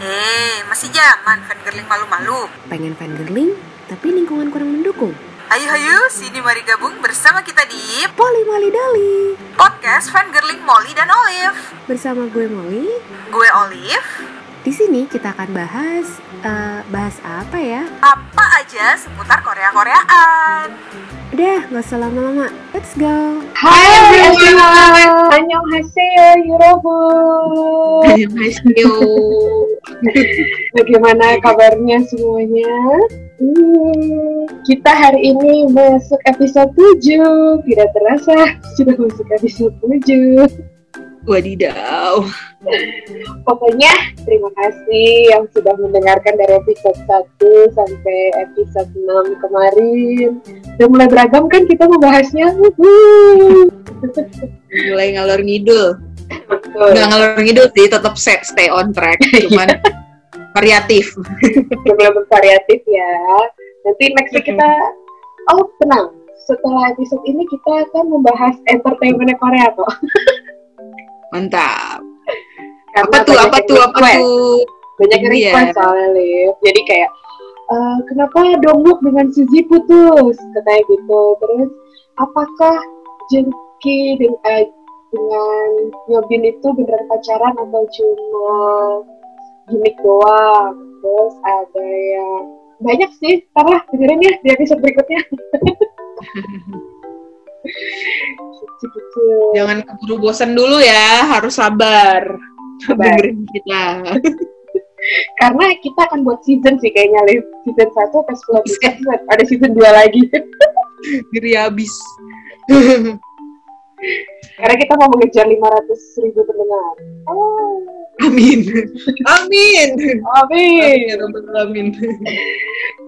Eh, masih zaman fangirling malu-malu. Pengen fangirling, tapi lingkungan kurang mendukung. Ayo ayo, sini mari gabung bersama kita di Poli Mali Dali. podcast fangirling Molly dan Olive. Bersama gue Molly, Gue Olive, di sini kita akan bahas eh, bahas apa ya? apa aja seputar Korea-Koreaan. Udah, nggak usah lama-lama. Let's go. Hai everyone, annyeonghaseyo, yurobun. Annyeonghaseyo. Bagaimana kabarnya semuanya? Hmm, kita hari ini masuk episode 7. Tidak terasa sudah masuk episode 7. Wadidaw. Pokoknya terima kasih yang sudah mendengarkan dari episode 1 sampai episode 6 kemarin. Udah mulai beragam kan kita membahasnya? Mulai ngalor ngidul. Nggak ngalor ngidul sih, tetap stay, stay on track. Cuman variatif. belum variatif ya. Nanti next week kita oh tenang. Setelah episode ini kita akan membahas entertainment Korea kok. Mantap. Karena Apa tuh? Apa tuh? Apa tuh? Banyak yang Iya. request soalnya Liv. Jadi kayak eh, kenapa Dongguk dengan Suzy putus? Katanya gitu. Terus apakah Junki dengan, eh, dengan Yobin itu beneran pacaran atau cuma gimmick doang? Terus ada yang banyak sih. Ntar lah dengerin ya di episode berikutnya. Gitu-gitu. Jangan keburu bosan dulu ya, harus sabar. Sabar. Dengerin kita. Karena kita akan buat season sih kayaknya Liv. Season 1 sampai 10 Bisa. episode. Ada season 2 lagi. Diri habis. Karena kita mau mengejar 500 ribu pendengar. Oh, Amin. Amin. amin. Amin. ya Alamin.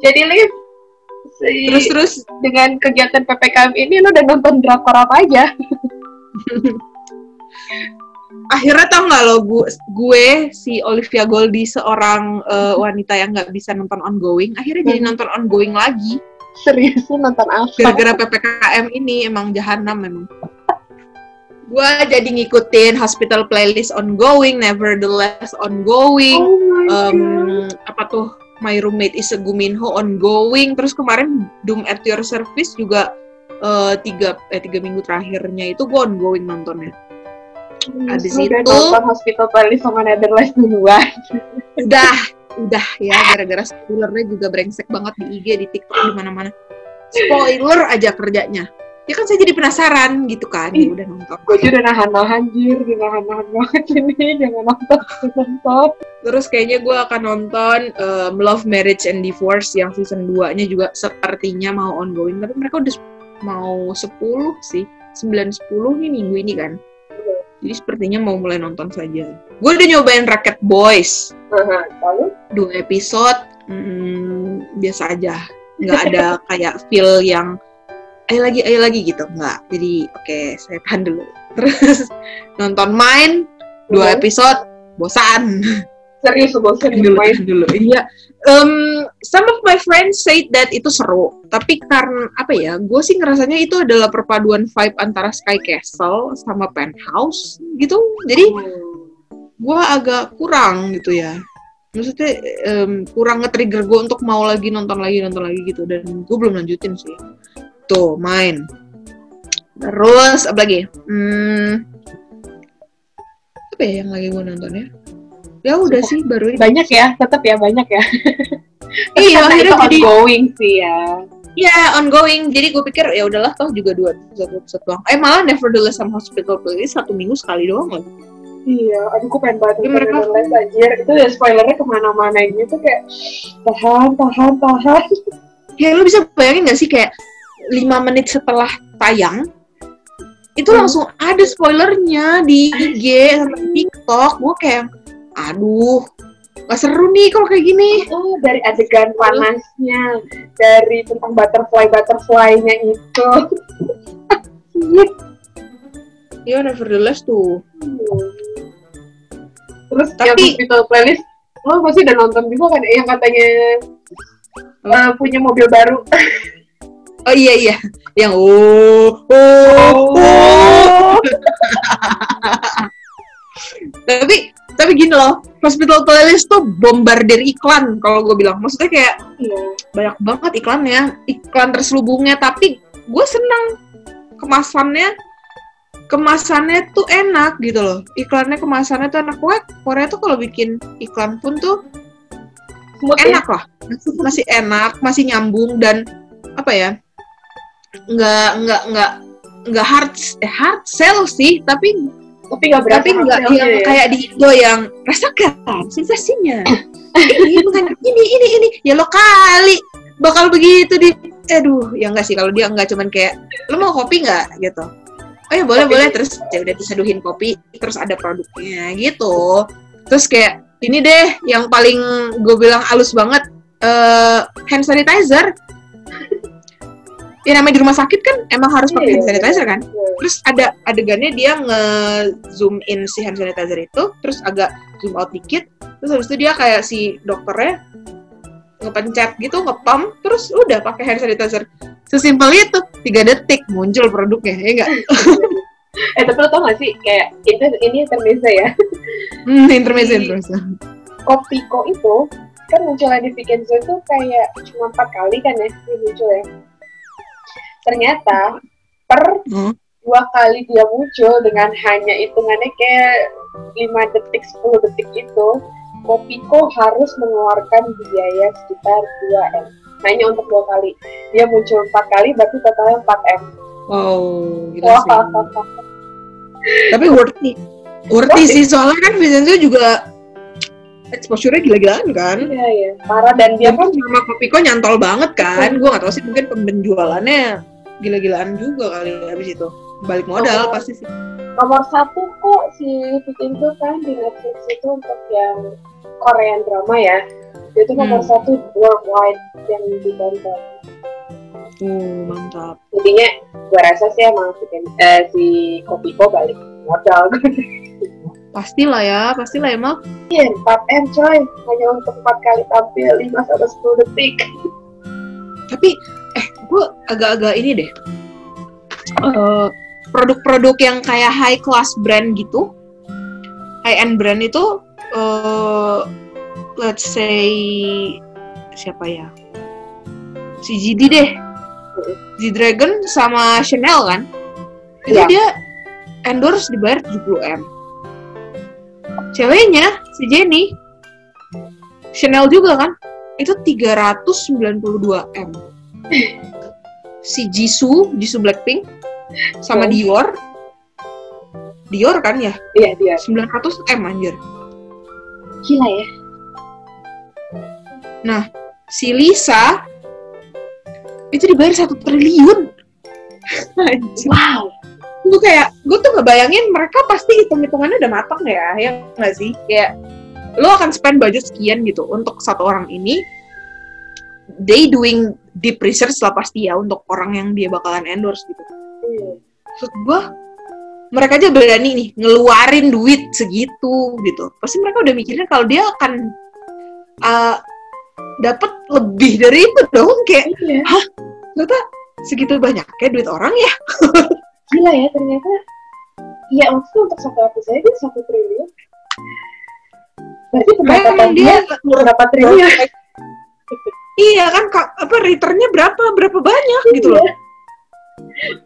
Jadi Liv, si- Terus terus dengan kegiatan PPKM ini lo udah nonton drakor apa aja? akhirnya tau nggak lo gue, gue si Olivia Goldie seorang eh, wanita yang nggak bisa nonton ongoing akhirnya jadi Hmm. nonton ongoing lagi Serius nonton apa? gara-gara ppkm ini emang jahanam memang gue jadi ngikutin hospital playlist ongoing nevertheless ongoing. Oh God. em, apa tuh? My Roommate is a Guminho ongoing. Terus kemarin Doom at Your Service juga eh, tiga eh tiga minggu terakhirnya itu gue ongoing nontonnya. Abis Lo udah itu- nonton Hospital Playlist sama Netherlands duluan. udah udah ya gara-gara spoilernya juga brengsek banget di IG di TikTok di mana-mana. Spoiler aja kerjanya ya kan saya jadi penasaran gitu kan ya udah nonton Gue juga udah nahan-nahan, jir. Udah nahan-nahan banget ini. Jangan nonton, nonton. terus kayaknya gue akan nonton um, Love Marriage and Divorce yang season 2 nya juga sepertinya mau ongoing tapi mereka udah mau 10 sih 9 10 nih minggu ini kan jadi sepertinya mau mulai nonton saja gue udah nyobain Racket Boys Lalu? dua episode hmm, biasa aja nggak ada kayak feel yang ayo lagi ayo lagi gitu. Nggak jadi oke saya tahan dulu. Terus nonton main dua Mhm. episode bosan. Serius, bosan dulu main. dulu. Iya. Um, some of my friends say that itu seru. Tapi karena apa ya gue sih ngerasanya itu adalah perpaduan vibe antara Sky Castle sama Penthouse gitu. Jadi gue agak kurang gitu ya. Maksudnya em, kurang nge-trigger gue untuk mau lagi nonton lagi nonton lagi gitu. Dan gue belum lanjutin sih tuh main. Terus apa lagi? Hmm, apa ya yang lagi gue nonton ya? Ya udah sih baru ini. Banyak ya tetap ya banyak ya. Iya itu akhirnya jadi ongoing sih ya. Ya ongoing. Jadi gue pikir ya udahlah toh juga dua satu episode doang. Eh malah Nevertheless sama Hospital Playlist satu minggu sekali doang loh. Iya aduh gue pengen banget Iya, nonton mereka- Netherlands anjir. Itu ya spoilernya ke mana-mana ini tuh kayak tahan tahan tahan. Ya lo bisa bayangin gak sih kayak lima menit setelah tayang itu Hmm. langsung ada spoilernya di IG sama di TikTok. Gue kayak aduh gak seru nih kalau kayak gini. Oh dari adegan panasnya dari tentang butterfly butterfly-nya itu. Ya nevertheless tuh. Terus Tapi- yang playlist lo pasti udah nonton juga kan yang katanya eh, punya mobil baru oh iya iya. Yang oh oh, oh. tapi tapi gini loh hospital playlist tuh bombardir iklan kalau gue bilang. Maksudnya kayak banyak banget iklannya iklan terselubungnya. Tapi gue seneng kemasannya kemasannya tuh enak gitu loh. Iklannya kemasannya tuh enak. Gue Korea tuh kalau bikin iklan pun tuh Smooth ya. enak lah. Masih enak masih nyambung dan apa ya nggak nggak nggak nggak hard eh, hard sell sih tapi Tapi nggak berasa tapi nggak yang ya. kayak di Indo yang rasakan sensasinya. Ini bukan ini ini ini ya lo kali bakal begitu di aduh ya enggak sih kalau dia enggak cuman kayak lo mau kopi nggak? gitu. Oh ya boleh Kopi. boleh. Terus ya udah diseduhin kopi terus ada produknya gitu. Terus kayak ini deh yang paling gue bilang halus banget eh hand sanitizer ya namanya di rumah sakit kan emang harus pakai Iya, hand sanitizer kan? Iya. terus ada adegannya dia nge zoom in si hand sanitizer itu terus agak zoom out dikit terus habis itu dia kayak si dokternya ngepencet gitu ngepam terus udah pakai hand sanitizer. Sesimpel itu tiga detik muncul produknya ya enggak eh tapi lo tau gak sih kayak ini ini intermezzo ya? Hmm, intermezzo intermezzo. Kopiko itu kan munculnya di Vikenzo itu kayak cuma empat kali kan ya muncul ya ternyata per Hmm. dua kali dia muncul dengan hanya hitungannya kayak 5 detik 10 detik itu Kopiko harus mengeluarkan biaya sekitar 2 M. Hanya untuk dua kali. Dia muncul empat kali berarti totalnya 4 M. Wow gila Wah, sih. Tapi worthy worthy sih soalnya kan Vincenzo juga exposure-nya gila-gilaan kan. Iya ya parah. Dan dia kan kan sama Kopiko nyantol banget kan. Gue gak tau sih mungkin penjualannya gila-gilaan juga kali habis itu. Balik modal Oh. pasti sih. Nomor satu kok si Vikenzo kan di Netflix itu untuk yang Korean drama ya. Itu nomor Hmm. satu worldwide yang ditonton oh mantap. Jadinya gue rasa sih emang si, eh, si Kopiko balik modal. Pastilah ya pastilah emang Iya, 4 M coy. Hanya untuk 4 kali tampil 5 sampai 10 detik. Tapi gue agak-agak ini deh. Eh, produk-produk yang kayak high class brand gitu high end brand itu eh let's say siapa ya? Si GD deh. G Dragon sama Chanel kan? Itu Iya. dia endorse dibayar 70 m. Ceweknya si Jenny Chanel juga kan? Itu 392 m si Jisoo Jisoo Blackpink sama Hmm. Dior. Dior kan ya? Iya dia 900 m anjir. Gila ya. Si Lisa itu dibayar satu triliun. Wow. Gue kayak gue tuh ngebayangin mereka pasti hitung hitungannya udah matang ya ya nggak sih? Kayak lo akan spend budget sekian gitu untuk satu orang ini they doing deep research lah pasti ya untuk orang yang dia bakalan endorse gitu. Hmm. maksud gue mereka aja berani nih ngeluarin duit segitu gitu. Pasti mereka udah mikirnya kalau dia akan uh, dapat lebih dari itu dong kayak iya. Ternyata segitu banyaknya duit orang ya? Gila ya ternyata iya maksudnya untuk satu episode itu satu triliun. Berarti pendapatan dia dia berapa triliun iya kan Kak, apa returnnya berapa? Berapa banyak gitu loh.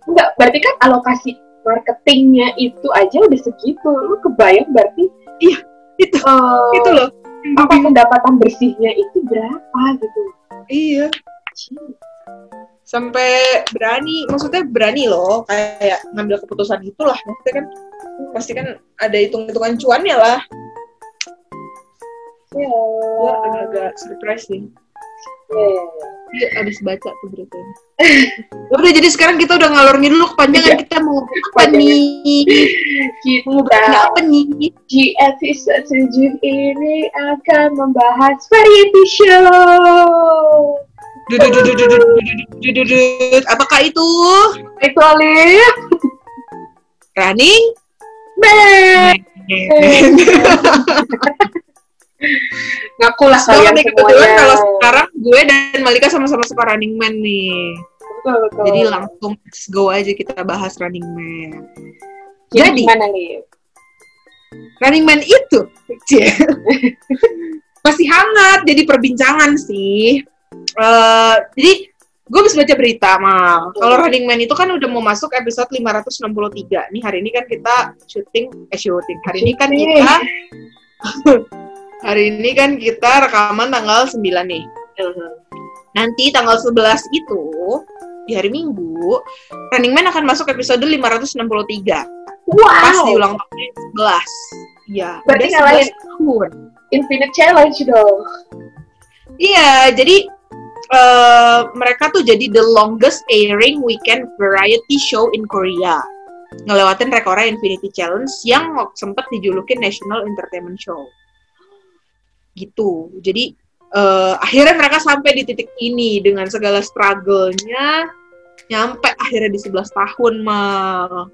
Enggak berarti kan alokasi marketingnya itu aja udah segitu. Lu kebayang berarti? Iya, itu. eh, itu loh. apa pendapatan bersihnya itu berapa gitu? Iya. Sampai berani maksudnya berani loh kayak ngambil keputusan gitu lah maksudnya kan pasti kan ada hitung hitungan cuannya lah. Ya gue agak-agak surprise sih. ya. Iya, abis baca tuh beritanya. udah jadi sekarang kita udah ngalor dulu kepanjangan ya. kita mau apa nih? Kita ngobrolin apa nih? Di episode 7 ini akan membahas variety show. Apakah itu? Itu Alif. Running. Ben ngaku lah kalian nih kebetulan semuanya kalau sekarang gue dan Malika sama-sama suka Running Man nih. betul betul Jadi langsung let's go aja kita bahas Running Man. jadi jadi- gimana Lif Running Man itu masih hangat jadi perbincangan sih. Eh, jadi gue bisa baca berita mal. Kalau Running Man itu kan udah mau masuk episode 563. Nih hari ini kan kita syuting eh syuting. Hari ini kan kita hari ini kan kita rekaman tanggal 9 nih. Nanti tanggal 11 itu di hari Minggu Running Man akan masuk episode 563 pas di Wow. ulang tahun yang 11. Iya, Berarti ngalahin 11 tahun. Infinite Challenge dong. Iya, jadi eh, mereka tuh jadi the longest airing weekend variety show in Korea. Ngelewatin rekornya Infinity Challenge yang sempat dijulukin National Entertainment Show. Gitu. Jadi eh, akhirnya mereka sampai di titik ini dengan segala struggle-nya nyampe akhirnya di 11 tahun mah.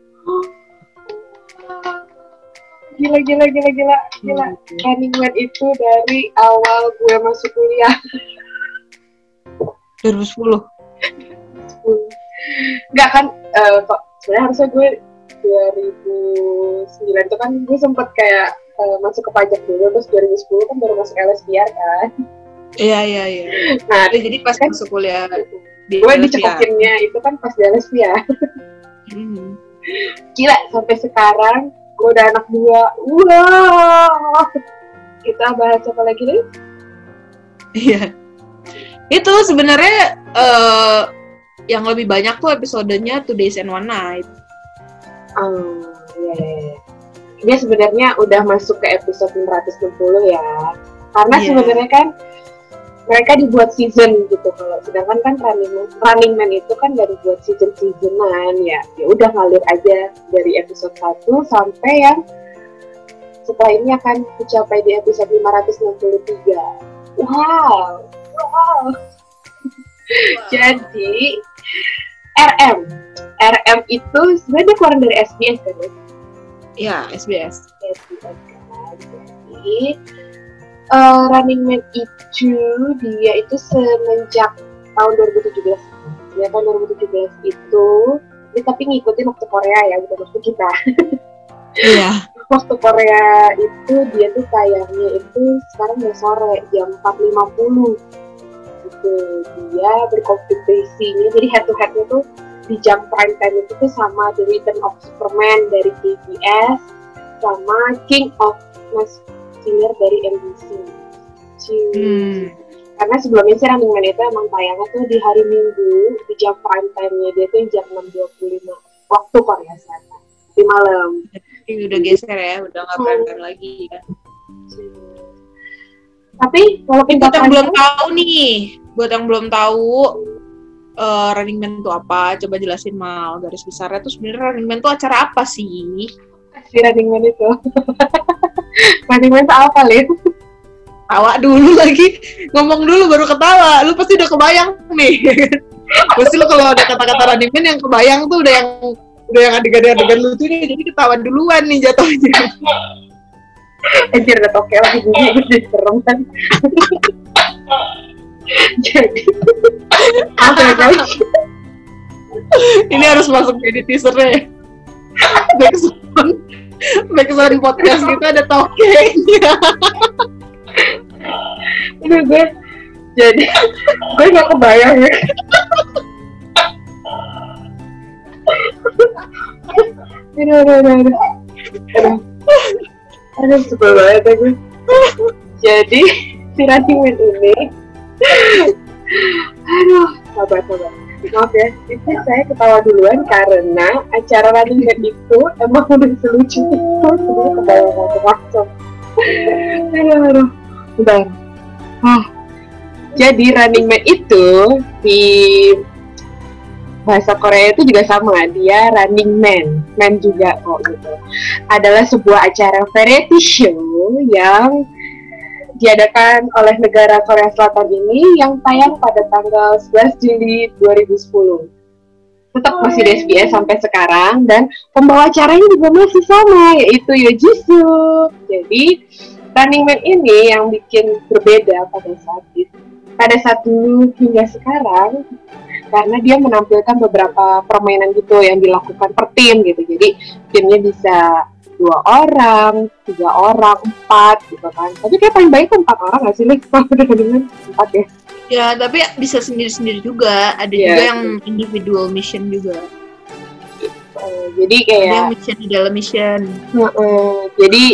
Gila, gila, gila, gila, gila. Running Man itu dari awal gue masuk kuliah. 2010. Enggak kan, eh, kok sebenarnya harusnya gue 2009 itu kan gue sempet kayak eh, masuk ke pajak dulu, terus 2010 kan baru masuk LSPR kan. Iya, iya, iya. Nah, Jadi pas masuk kuliah di gue dicekokinnya itu kan pas di LSPR. Hmm. Gila, sampai sekarang gue udah anak dua. Wow. Kita bahas apa lagi nih? Iya. Itu sebenarnya eh yang lebih banyak tuh episodenya Two Days and One Night. Oh, iya, iya, iya. Dia sebenarnya udah masuk ke episode 560 ya. Karena Iya. sebenarnya kan mereka dibuat season gitu kalau sedangkan kan running man, running man itu kan dari buat season seasonan ya ya udah ngalir aja dari episode 1 sampai yang setelah ini akan mencapai di episode 563 wow wow jadi RM RM itu sebenarnya keluar dari SBS kan ya? Iya, SBS. SBS kan jadi eh, Running Man itu dia itu semenjak tahun 2017 ya tahun 2017 itu dia tapi ngikutin waktu Korea ya bukan waktu kita Iya. waktu Korea itu dia tuh tayangnya itu sekarang udah sore jam 4.50 gitu dia berkompetisinya jadi head to headnya tuh di jam prime time itu tuh sama The Return of Superman dari KBS sama King of Masculine dari NBC. Hmm. karena sebelumnya sih Running Man itu emang tayangnya tuh di hari Minggu di jam prime time-nya dia tuh jam 6.25 waktu Korea Selatan di malam Ini udah geser ya, udah nggak Hmm. prime time lagi kan. tapi walaupun Buat yang belum tahu nih, buat yang belum tahu eh, Running Man itu apa? Coba jelasin mal garis besarnya tuh sebenarnya Running Man itu acara apa sih? si Running Man itu Running Man itu apa Lin? Tawa dulu lagi, ngomong dulu baru ketawa. Lu pasti udah kebayang nih. pasti lu kalau ada kata-kata Running Man yang kebayang tuh udah yang udah yang adegan-adegan lucunya jadi ketawa duluan nih jatuhnya. Anjir udah toke lagi gue jadi serem kan jadi oke guys. Ini harus masuk jadi teasernya. Backsound, backsound podcast kita ada tokenya. ini gue jadi gue gak kebayang ya. Aduh aduh aduh aduh. Aduh sebel banget ya gue jadi si Man ini aduh sabar sabar. Maaf ya itu saya ketawa duluan karena acara Running Man itu emang udah selucu. Itu semua kebayang langsung aduh aduh. Bentar. Ah jadi Running Man itu di bahasa Korea itu juga sama dia Running Man Man juga kok gitu. Adalah sebuah acara variety show yang diadakan oleh negara Korea Selatan ini yang tayang pada tanggal 11 Juli 2010 tetap masih di SBS sampai sekarang dan pembawa acaranya juga masih sama yaitu Yo Jisoo. Jadi Running Man ini yang bikin berbeda pada saat itu pada saat dulu hingga sekarang karena dia menampilkan beberapa permainan gitu yang dilakukan per tim gitu. Jadi timnya bisa dua orang, tiga orang, empat gitu kan. Tapi kayak paling baik empat orang nggak sih, Lik? Kalau udah dengan empat ya. Ya, tapi bisa sendiri-sendiri juga. Ada Iya, juga yang individual mission juga. Eh, jadi Ada kayak yang mission di dalam mission. Heeh, jadi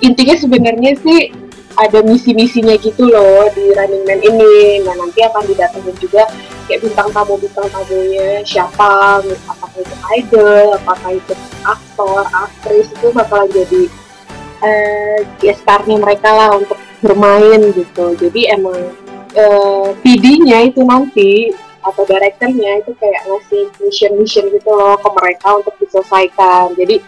intinya sebenarnya sih ada misi-misinya gitu loh di Running Man ini. Nah nanti akan didatengin juga kayak bintang tamu bintang tamunya siapa, apakah itu idol, apakah itu aktor, aktris itu bakalan jadi eh guest star-nya mereka lah untuk bermain gitu. Jadi emang eh, PD-nya itu nanti atau direkturnya itu kayak ngasih mission-mission gitu loh ke mereka untuk diselesaikan. Jadi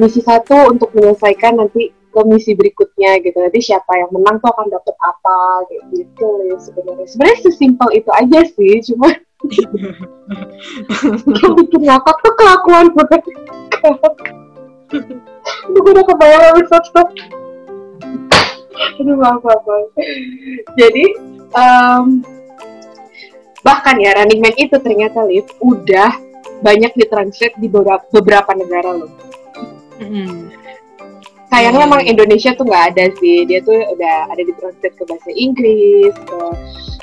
misi satu untuk menyelesaikan nanti ke misi berikutnya gitu. Nanti siapa yang menang tuh akan dapet apa kayak gitu ya sebenarnya. Sebenarnya sesimpel itu aja sih, cuma yang bikin ngakak tuh kelakuan mereka. Aduh, gue udah kebayang. Aduh, maaf, maaf, maaf. Jadi, em, bahkan ya Running Man itu ternyata Liv udah banyak ditranslate di beberapa, beberapa negara loh. Mm-mm. Sayangnya Hmm. emang Indonesia tuh nggak ada sih. Dia tuh udah ada ditranslate ke bahasa Inggris, ke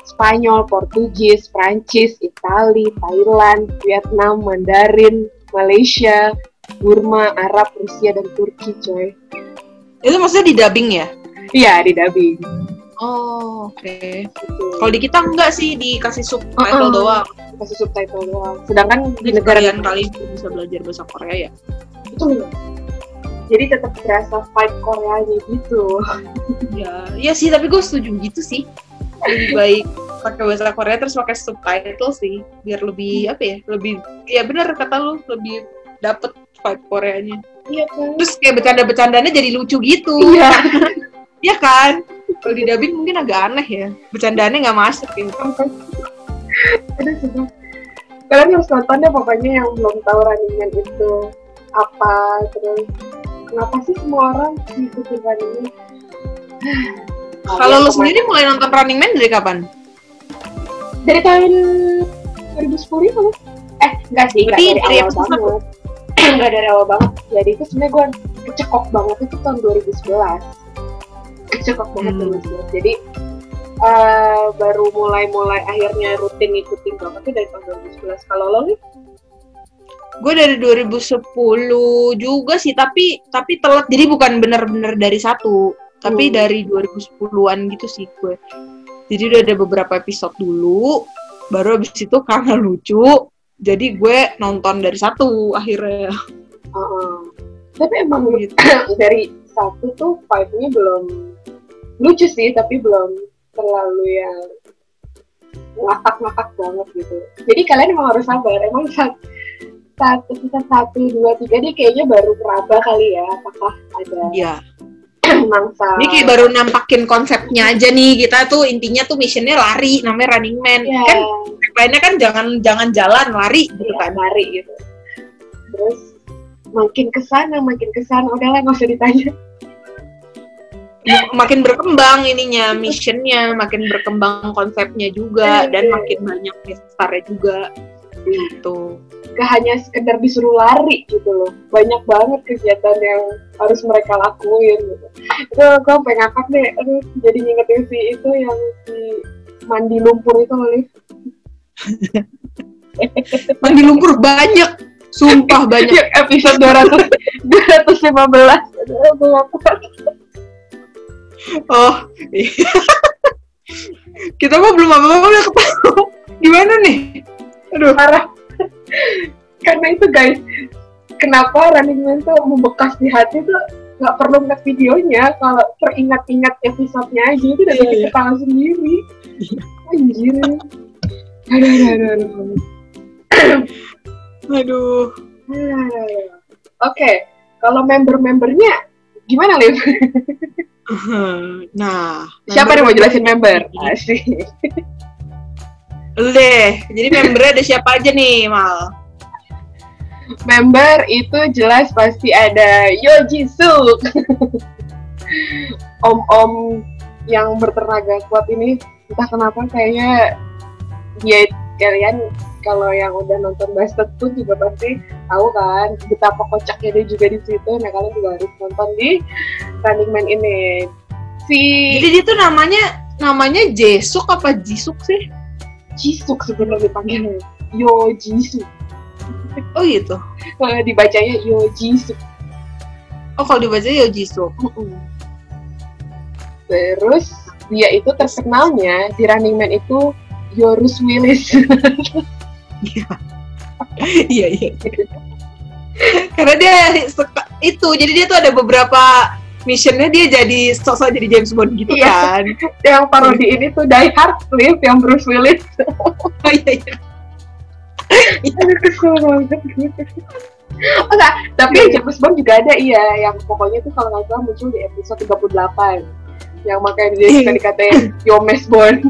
Spanyol, Portugis, Prancis, Itali, Thailand, Vietnam, Mandarin, Malaysia, Burma, Arab, Rusia, dan Turki, coy. Itu maksudnya di dubbing ya? Iya, di dubbing. Oh, oke. Gitu. Kalau di kita enggak sih dikasih subtitle Uh-uh. doang. Kasih subtitle doang. Sedangkan di negara kalian kali bisa belajar bahasa Korea ya? itu enggak. Jadi tetap berasa vibe Koreanya gitu. Ya, iya sih. Tapi gue setuju gitu sih. Lebih baik pakai bahasa Korea terus pakai subtitle sih, biar lebih apa ya? Lebih, ya benar kata lu lebih dapet vibe Koreanya. Iya kan? Terus kayak bercanda-bercandanya jadi lucu gitu. Iya. Iya kan? Kalau di dubbing mungkin agak aneh ya. Bercandanya nggak masuk gitu. Aduh, sumpah. Kalian harus nonton deh pokoknya yang belum tahu Running Man itu apa terus kenapa sih semua orang ngikutin Running Man? Kalau lu sendiri mulai nonton Running Man dari kapan? dari tahun 2010 itu. Eh enggak sih enggak dari, dari awal banget. Enggak dari awal banget. Jadi itu sebenarnya gue kecekok banget itu tahun 2011 kecekok banget Hmm. 2011 jadi eh, baru mulai-mulai akhirnya rutin ngikutin banget tuh dari tahun 2011 kalau lo nih Gue dari 2010 juga sih, tapi tapi telat. Jadi bukan bener-bener dari satu, tapi Hmm. dari 2010-an gitu sih gue. Jadi udah ada beberapa episode dulu, baru abis itu karena lucu, jadi gue nonton dari satu akhirnya. Uh-uh. Tapi emang Gitu. dari satu tuh vibe-nya belum lucu sih, tapi belum terlalu yang ngakak-ngakak banget gitu. Jadi kalian emang harus sabar. Emang saat satu kita satu dua tiga dia kayaknya baru meraba kali ya. Apakah ada Iya. mangsa? Ini kayak baru nampakin konsepnya aja nih. Kita tuh intinya tuh missionnya lari, namanya Running Man. ya, Kan lainnya kan jangan jangan jalan, lari gitu ya, kan. lari gitu. Terus makin ke sana, makin ke sana. Udahlah nggak usah ditanya. makin berkembang ininya missionnya makin berkembang konsepnya juga dan makin banyak gestarnya juga gitu gak hanya sekedar disuruh lari gitu loh. Banyak banget kegiatan yang harus mereka lakuin gitu. Itu gue sampai ngakak deh aduh jadi ngingetin si itu yang si mandi lumpur itu loh mandi lumpur banyak. Sumpah banyak. Episode 200 215 aduh gue kuat oh iya. kita mah belum apa-apa udah ketawa gimana nih? Aduh. Parah karena itu guys kenapa Running Man tuh membekas di hati tuh nggak perlu ngeliat videonya kalau teringat-ingat episodenya aja itu udah Iya, bikin iya. ketawa sendiri anjir aduh aduh aduh, aduh. aduh Aduh. oke kalau member-membernya gimana Liv? nah siapa nih mau jelasin member? Iya. Asik. Lu deh jadi membernya ada siapa aja nih mal member itu jelas pasti ada Yo Jisoo om-om yang bertenaga kuat ini entah kenapa kayaknya dia kalian kalau yang udah nonton Bastard pun juga pasti tahu kan betapa kocaknya dia juga di situ. Nah kalian juga harus nonton di Running Man ini. Si Jadi dia tuh namanya namanya Jesuk apa Jisuk sih? Jisuk sebenarnya dipanggilnya. Yo Jisuk. Oh gitu. Dibacanya Yo Jisuk. Oh kalau dibaca ya Jisuk. Mm-mm. Terus dia itu terkenalnya di Running Man itu Yorus Willis. Iya iya. Karena dia suka itu, jadi dia tuh ada beberapa missionnya dia jadi sosok jadi James Bond gitu Iya. kan. yang parodi ini tuh Die Hard Cliff yang Bruce Willis. Oh iya iya. Banget. Oh, enggak, tapi yang James Bond juga ada iya, yang pokoknya tuh kalau nggak salah muncul di episode 38 yang makanya dia suka dikatain Yomes Bond.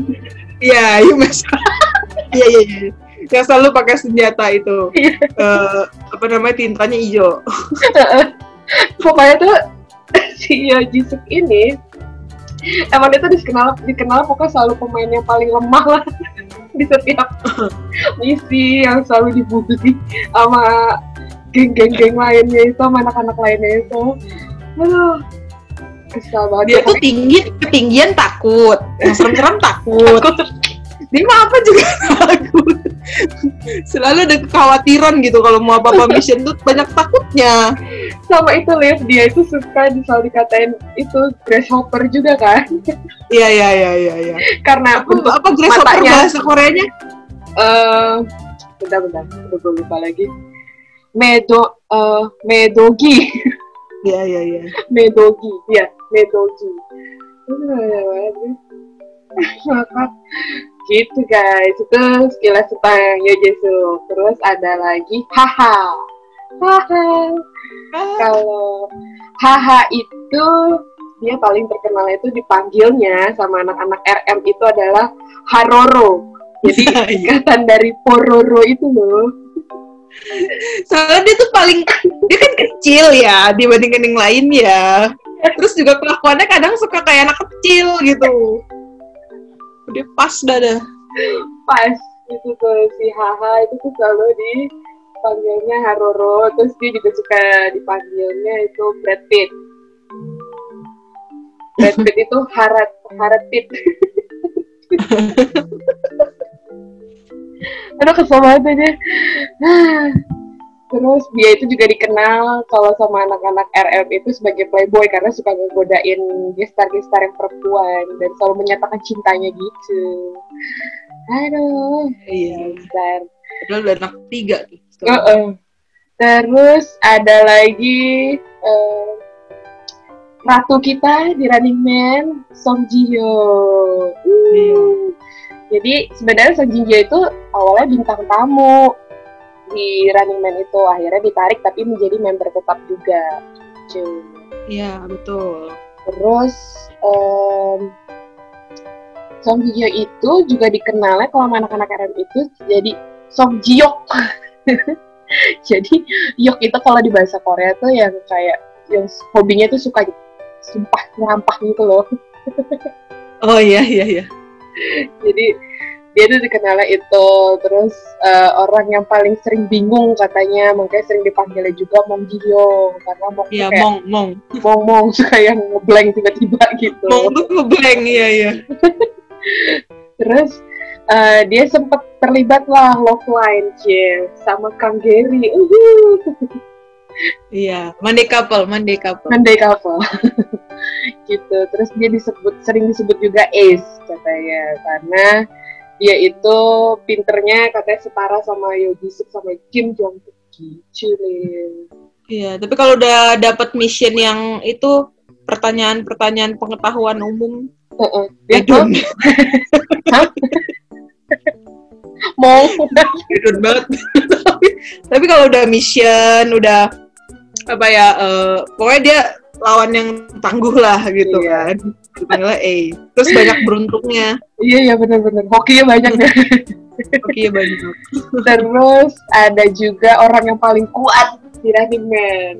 Iya, iya mas. Iya iya iya. Yang selalu pakai senjata itu. Iya. Eh, apa namanya tintanya hijau. pokoknya tuh si Yo Jisuk ini emang dia tuh dikenal dikenal pokoknya selalu pemain yang paling lemah lah di setiap misi yang selalu dibully sama geng-geng-geng lainnya itu sama anak-anak lainnya itu. Aduh kesal banget. Dia tuh tinggi ketinggian takut, yang serem-serem takut. Dia mah apa juga takut. Selalu ada kekhawatiran gitu kalau mau apa-apa mission tuh banyak takutnya. sama itu Liv dia itu suka selalu dikatain itu grasshopper juga kan Iya iya iya iya iya. karena Apa apa grasshopper Matanya. bahasa Koreanya? eh bentar bentar udah gue lupa lagi medo eh medogi Iya iya iya. medogi ya medogi Ngakak. Gitu guys. Itu sekilas tentang Yojesu terus ada lagi haha. Haha. Kalau haha itu dia paling terkenal itu dipanggilnya sama anak-anak RM itu adalah Haroro. Jadi Iya. ikatan dari Pororo itu loh. Soalnya dia tuh paling dia kan kecil ya dibandingkan yang lain ya. Terus juga kelakuannya kadang suka kayak anak kecil gitu. Dia pas dah dah. pas itu tuh si Haha itu tuh selalu dipanggilnya Haroro terus dia juga suka dipanggilnya itu Brad Pitt. Brad Pitt itu Harat Harat Pitt. Aduh kesel banget aja terus dia itu juga dikenal kalau sama anak-anak RM itu sebagai playboy karena suka ngegodain gestar-gestar yang perempuan dan selalu menyatakan cintanya gitu aduh Iya. gestar Padahal udah anak tiga tuh. Heeh. Terus ada lagi eh, ratu kita di Running Man, Song Ji Hyo. Uh. Iya. Jadi sebenarnya Song Ji Hyo itu awalnya bintang tamu di Running Man itu, akhirnya ditarik tapi menjadi member tetap juga. Gitu. Iya betul. Terus em, Song Hyo itu juga dikenalnya kalau anak-anak RM itu jadi Song Ji Yok. jadi Yok itu kalau di bahasa Korea tuh yang kayak yang hobinya tuh suka sumpah nyampah gitu loh. Oh iya iya iya. Jadi dia tuh dikenalnya itu terus eh, orang yang paling sering bingung katanya makanya sering dipanggilnya juga Mong Ji Hyo karena Mong Iya kayak mong mong. Mong Mong suka yang ngeblank tiba-tiba gitu. Mong tuh ngeblank iya iya. Terus eh, dia sempat terlibat lah love line cie sama Kang Gary. Uhuh. Iya. Monday couple, Monday couple. Monday couple. gitu. Terus dia disebut sering disebut juga Ace katanya karena dia itu pinternya katanya setara sama Yo Ji-suk sama Kim Jong Kook gitu. Iya, tapi kalau udah dapat mission yang itu pertanyaan-pertanyaan pengetahuan umum, Heeh. Dia tuh bidun, mau bidun banget. tapi, tapi kalau udah mission, udah apa ya, eh, pokoknya dia lawan yang tangguh lah gitu Iya. kan. Dipanggilnya A. Terus banyak beruntungnya. iya iya benar-benar hokinya banyak deh. Oke, banyak. Terus ada juga orang yang paling kuat di Running Man.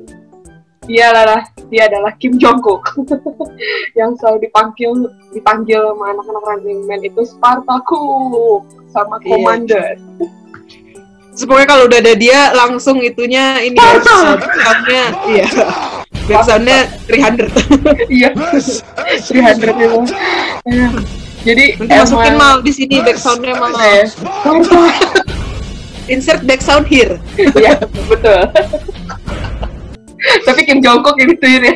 Dia adalah dia adalah Kim Jong Kook yang selalu dipanggil dipanggil sama anak-anak Running Man itu Spartacus sama Iya. Commander. Pokoknya kalau udah ada dia langsung itunya ini ya, backsoundnya iya backsoundnya 300 iya 300 itu jadi nanti masukin emang- mal di sini backsoundnya mal Iya. insert backsound here Iya, betul. Tapi Kim Jongkook yang gituin ya.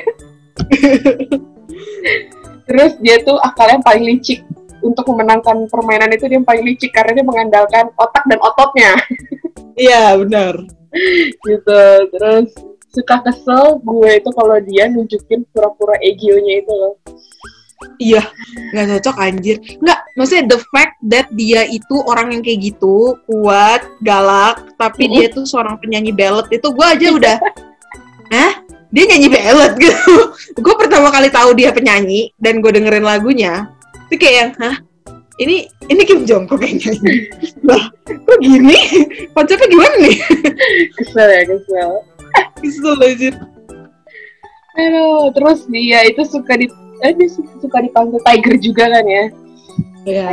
Terus dia tuh akalnya yang paling licik. Untuk memenangkan permainan itu dia yang paling licik karena dia mengandalkan otak dan ototnya iya benar gitu. Terus suka kesel gue itu kalau dia nunjukin pura-pura egionya itu loh. iya nggak cocok anjir nggak maksudnya the fact that dia itu orang yang kayak gitu kuat galak tapi Mhm. dia tuh seorang penyanyi ballad itu gue aja udah Hah? dia nyanyi ballad gitu gue pertama kali tahu dia penyanyi dan gue dengerin lagunya itu kayak yang hah ini ini Kim Jong Kook yang nyanyi lah kok gini konsepnya gimana nih Kesel ya, kesel. Kesel aja Aduh, terus dia itu suka di eh, dia su- suka dipanggil Tiger juga kan ya. Iya.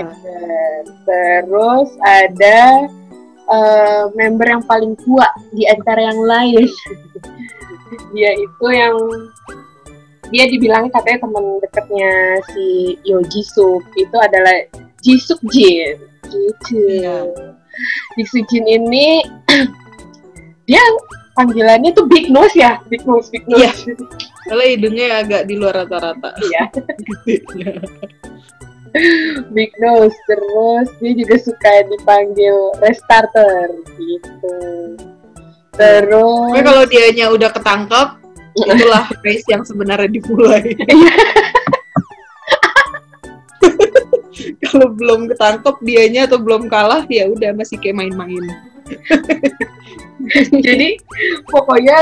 Terus ada eh, member yang paling tua di antara yang lain. dia itu yang dia dibilangnya katanya teman dekatnya si Yo Jisuk itu adalah Jisuk Jin gitu. Iya. Jisuk Jin ini dia panggilannya tuh Big Nose ya, Big Nose, Big Nose. Soalnya hidungnya agak di luar rata-rata. Iya. Big Nose terus dia juga suka dipanggil restarter gitu terus Pokoknya kalau dianya udah ketangkep, itulah race yang sebenarnya dimulai. kalau belum ketangkep dianya atau belum kalah ya udah masih kayak main-main. jadi pokoknya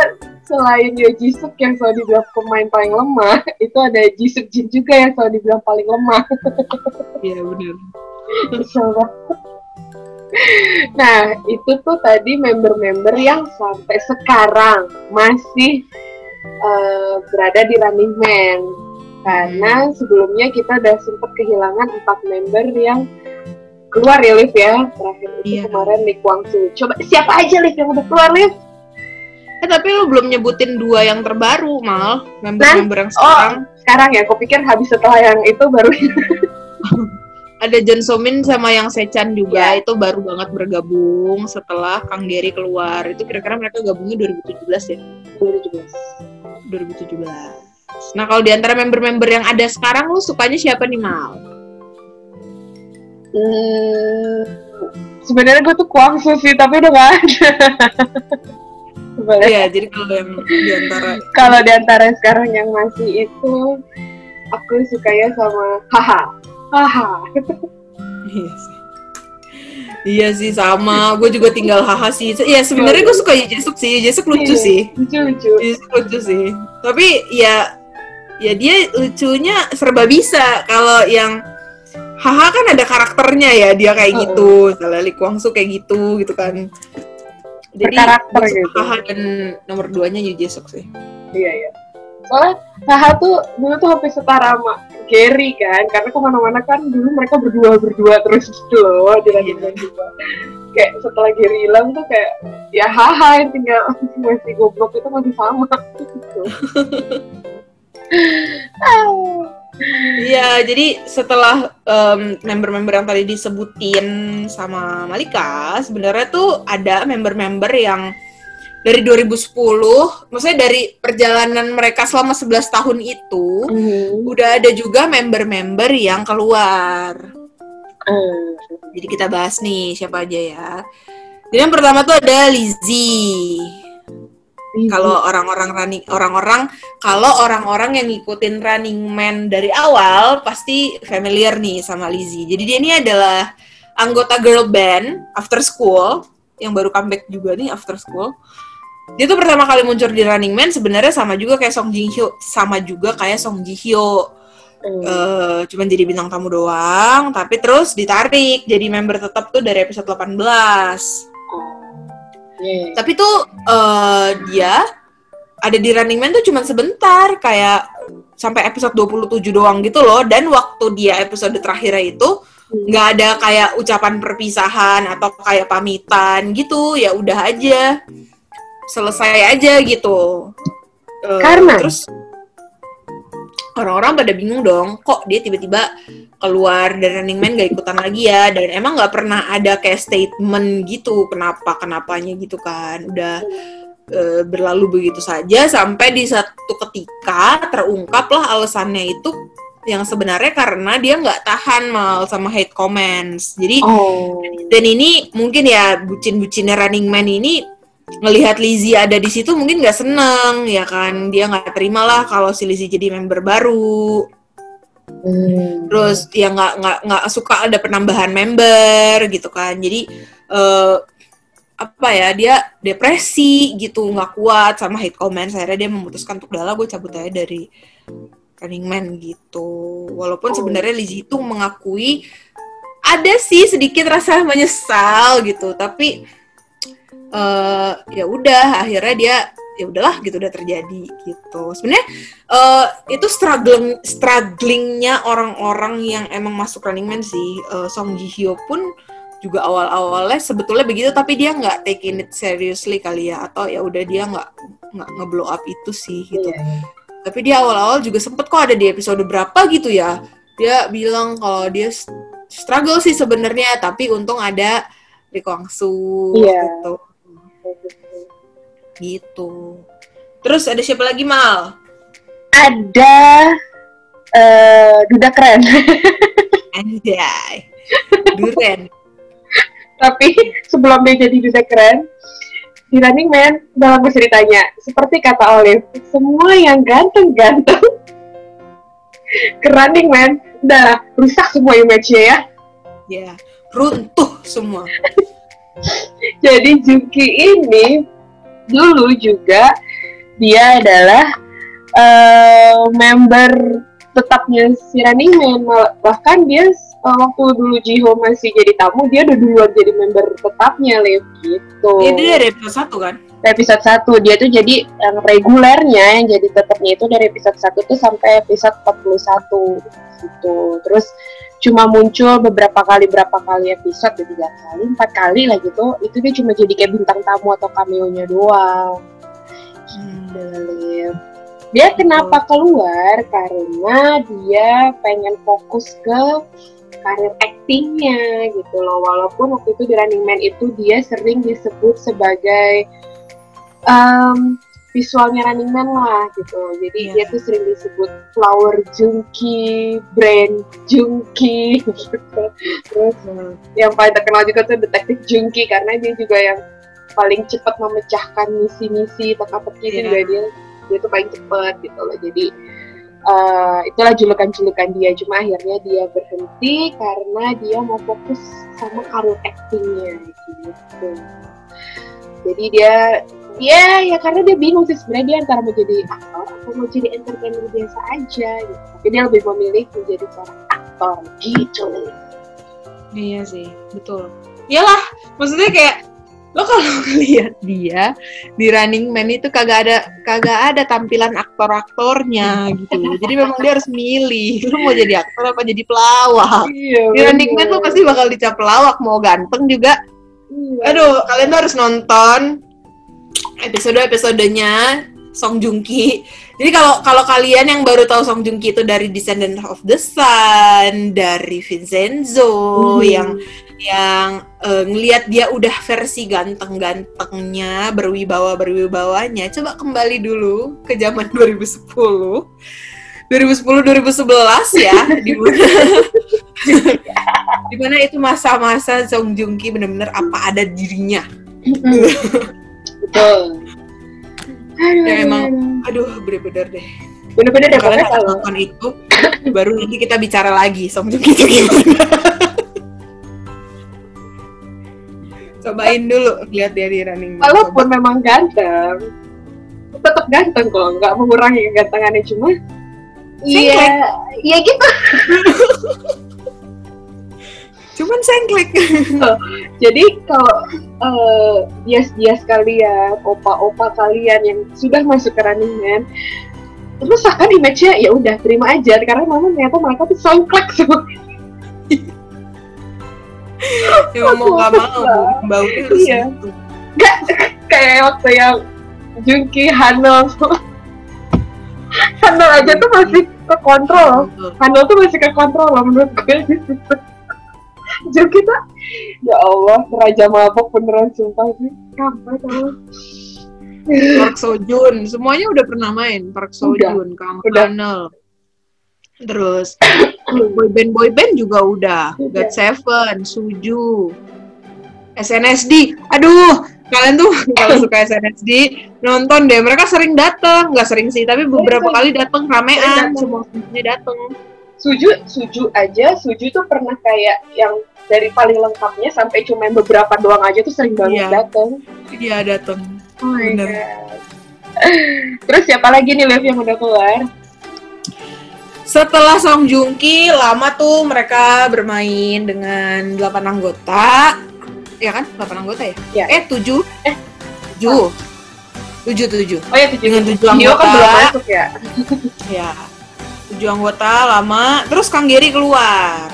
selain Yo Jisuk yang selalu dibilang pemain paling lemah itu ada Jisuk Jin juga yang selalu dibilang paling lemah Iya benar. Banget. nah itu tuh tadi member-member yang sampai sekarang masih eh, berada di Running Man karena sebelumnya kita udah sempat kehilangan empat member yang keluar ya Liv ya terakhir itu Iya. kemarin Kwang Soo coba siapa aja Liv yang udah keluar Liv Eh tapi lu belum nyebutin dua yang terbaru mal, member-member yang Oh. sekarang. sekarang ya aku pikir habis setelah yang itu baru Ada John Somin sama yang Sechan juga Iya. itu baru banget bergabung setelah Kang Gary keluar. Itu kira-kira mereka gabungnya 2017 ya. 2017 2017. Nah, kalau di antara member-member yang ada sekarang lu sukanya siapa nih, Mal? Hmm, sebenarnya gue tuh Kwang Soo sih tapi udah gak ada Iya, jadi kalau yang di antara kalau di antara sekarang yang masih itu aku sukanya sama haha haha Iya sih. Iya sih sama, gue juga tinggal haha sih. Iya sebenarnya gue suka Jesuk sih, Jesuk lucu Iya. sih, lucu lucu Jesuk lucu sih. Tapi ya, ya dia lucunya serba bisa. Kalau yang haha kan ada karakternya ya, dia kayak Heeh. gitu. Misalnya Lee Kwang Soo kayak gitu, gitu kan. Jadi suka gitu. haha dan nomor duanya Yu Jesuk sih. iya iya soalnya haha tuh dulu tuh hampir setara sama Gary kan karena ke mana-mana kan dulu mereka berdua berdua terus gitu loh di Man juga kayak setelah Gary hilang tuh kayak ya haha yang tinggal masih goblok itu masih sama gitu Ah. Iya, jadi setelah em, member-member yang tadi disebutin sama Malika, sebenarnya tuh ada member-member yang dari 2010, maksudnya dari perjalanan mereka selama 11 tahun itu, Hmm. udah ada juga member-member yang keluar. Eh, Jadi kita bahas nih siapa aja ya. Jadi yang pertama tuh ada Lizzie. Kalau orang-orang running orang-orang kalau orang-orang yang ngikutin Running Man dari awal pasti familiar nih sama Lizzie. Jadi dia ini adalah anggota girl band After School yang baru comeback juga nih After School. Dia tuh pertama kali muncul di Running Man sebenarnya sama juga kayak Song Ji Hyo, sama juga kayak Song Ji Hyo. Hmm. Eh, cuman jadi bintang tamu doang, tapi terus ditarik jadi member tetap tuh dari episode 18. Iya. Tapi tuh eh, dia ada di Running Man tuh cuma sebentar, kayak sampai episode 27 doang gitu loh. Dan waktu dia episode terakhirnya itu nggak ada kayak ucapan perpisahan atau kayak pamitan gitu ya udah aja selesai aja gitu Eh, Karena? terus orang-orang pada bingung dong kok dia tiba-tiba keluar dari Running Man gak ikutan lagi ya? Dan emang nggak pernah ada kayak statement gitu kenapa kenapanya gitu kan. Udah eh, berlalu begitu saja sampai di satu ketika terungkap lah alasannya itu yang sebenarnya karena dia nggak tahan mal sama hate comments. Jadi Oh. dan ini mungkin ya bucin-bucinnya Running Man ini ngelihat Lizzie ada di situ mungkin nggak seneng ya kan? Dia nggak terima lah kalau si Lizzie jadi member baru. Hmm. terus ya nggak nggak nggak suka ada penambahan member gitu kan. Jadi eh, apa ya dia depresi gitu nggak kuat sama hate comments. Akhirnya dia memutuskan untuk udahlah gue cabut aja dari Running Man gitu. Walaupun Oh. sebenarnya Lizzie itu mengakui ada sih sedikit rasa menyesal gitu. Tapi eh ya udah akhirnya dia ya udahlah gitu udah terjadi gitu. Sebenarnya eh itu struggling strugglingnya orang-orang yang emang masuk Running Man sih. Eh, Song Ji Hyo pun juga awal-awalnya sebetulnya begitu tapi dia nggak taking it seriously kali ya. Atau ya udah dia nggak nggak ngeblow up itu sih gitu. Iya. tapi dia awal-awal juga sempet kok ada di episode berapa gitu ya. Dia bilang kalau dia struggle sih sebenarnya tapi untung ada Lee Kwang Soo Iya. gitu gitu. Terus ada siapa lagi mal? Ada eh duda keren. Anjay. Duren Tapi sebelum dia jadi duda keren, di Running Man dalam ceritanya. Seperti kata Olive, semua yang ganteng-ganteng ke Running Man udah rusak semua image-nya ya. ya runtuh semua Jadi Juki ini dulu juga dia adalah eh, member tetapnya si Running Man. Mal- Bahkan dia eh, waktu dulu Jiho masih jadi tamu, dia udah duluan jadi member tetapnya, Lev, gitu. ya, dia dari episode satu kan episode 1 dia tuh jadi yang regulernya yang jadi tetapnya itu dari episode 1 tuh sampai episode 41 gitu. Terus cuma muncul beberapa kali berapa kali episode ya tiga kali empat kali lah gitu. Itu dia cuma jadi kayak bintang tamu atau cameo nya doang. Gitu Liv. dia kenapa keluar? Karena dia pengen fokus ke karir actingnya gitu loh. Walaupun waktu itu di Running Man itu dia sering disebut sebagai em, visualnya Running Man lah gitu. Jadi Iya. dia tuh sering disebut flower junkie brand junkie gitu. Terus yang paling terkenal juga tuh detektif junkie karena dia juga yang paling cepat memecahkan misi-misi teka-teki Iya. juga dia. Dia tuh paling cepet gitu loh. Jadi eh, itulah julukan-julukan dia. Cuma akhirnya dia berhenti karena dia mau fokus sama karir actingnya gitu. Jadi dia dia ya karena dia bingung sih sebenarnya dia antara mau jadi aktor atau mau jadi entertainer biasa aja gitu tapi dia lebih memilih menjadi seorang aktor gitu Iya sih, betul. Iyalah, maksudnya kayak lo kalau ngeliat dia di Running Man itu kagak ada kagak ada tampilan aktor-aktornya gitu. Jadi memang dia harus milih, lo mau jadi aktor apa jadi pelawak. iya Di Running Man tuh pasti bakal dicap pelawak, mau ganteng juga. Aduh, kalian tuh harus nonton episode-episodenya Song Joong Ki. Jadi kalau kalau kalian yang baru tahu Song Joong Ki itu dari Descendant of the Sun, dari Vincenzo Hmm. yang yang eh, ngelihat dia udah versi ganteng-gantengnya, berwibawa berwibawanya. Coba kembali dulu ke zaman 2010. 2010 2011 ya, di mana di mana itu masa-masa Song Joong Ki bener-bener apa ada dirinya. Betul aduh, Ya, emang- aduh. Bener-bener deh. bener-bener deh Kalian kalau nonton itu, baru nanti kita bicara lagi Song Joong Ki itu gimana. Cobain dulu lihat dia di running Man. walaupun memang ganteng tetap ganteng kok nggak mengurangi kegantengannya cuma iya iya gitu Cuman sengklek. jadi kalau eh, bias-bias kalian opa-opa kalian yang sudah masuk ke Running Man terus akan image-nya ya udah terima aja. Karena memang ternyata mereka tuh songklek semua. Emang mau gak mau, baunya harus Iya. gitu. kayak waktu yang Junki Hanel Hanel aja tuh masih ke kontrol. Hanel tuh masih ke kontrol loh menurut gue. di situ Junki tuh ya Allah raja mabok beneran sumpah sih kampret Allah Park Sojun, semuanya udah pernah main. Park Sojun, Kang. Hanel. Terus boyband boyband juga udah. Udah. God Seven, Suju, SNSD. Aduh, kalian tuh kalau suka SNSD nonton deh. Mereka sering datang, nggak sering sih, tapi beberapa kali datang ramean. Semua semuanya datang. Suju Suju aja Suju tuh pernah kayak yang dari paling lengkapnya sampai cuma beberapa doang aja tuh sering banget Iya. datang Dia datang. oh Bener. Terus siapa lagi nih Liv yang udah keluar Setelah Song Joong Ki, lama tuh mereka bermain dengan 8 anggota. Ya kan? 8 anggota ya? Ya. Eh, 7. Eh. 7. 7 7. oh ya Tujuh Dengan tujuh Hio kan anggota. belum masuk ya Ya. 7 anggota lama, terus Kang Geri keluar.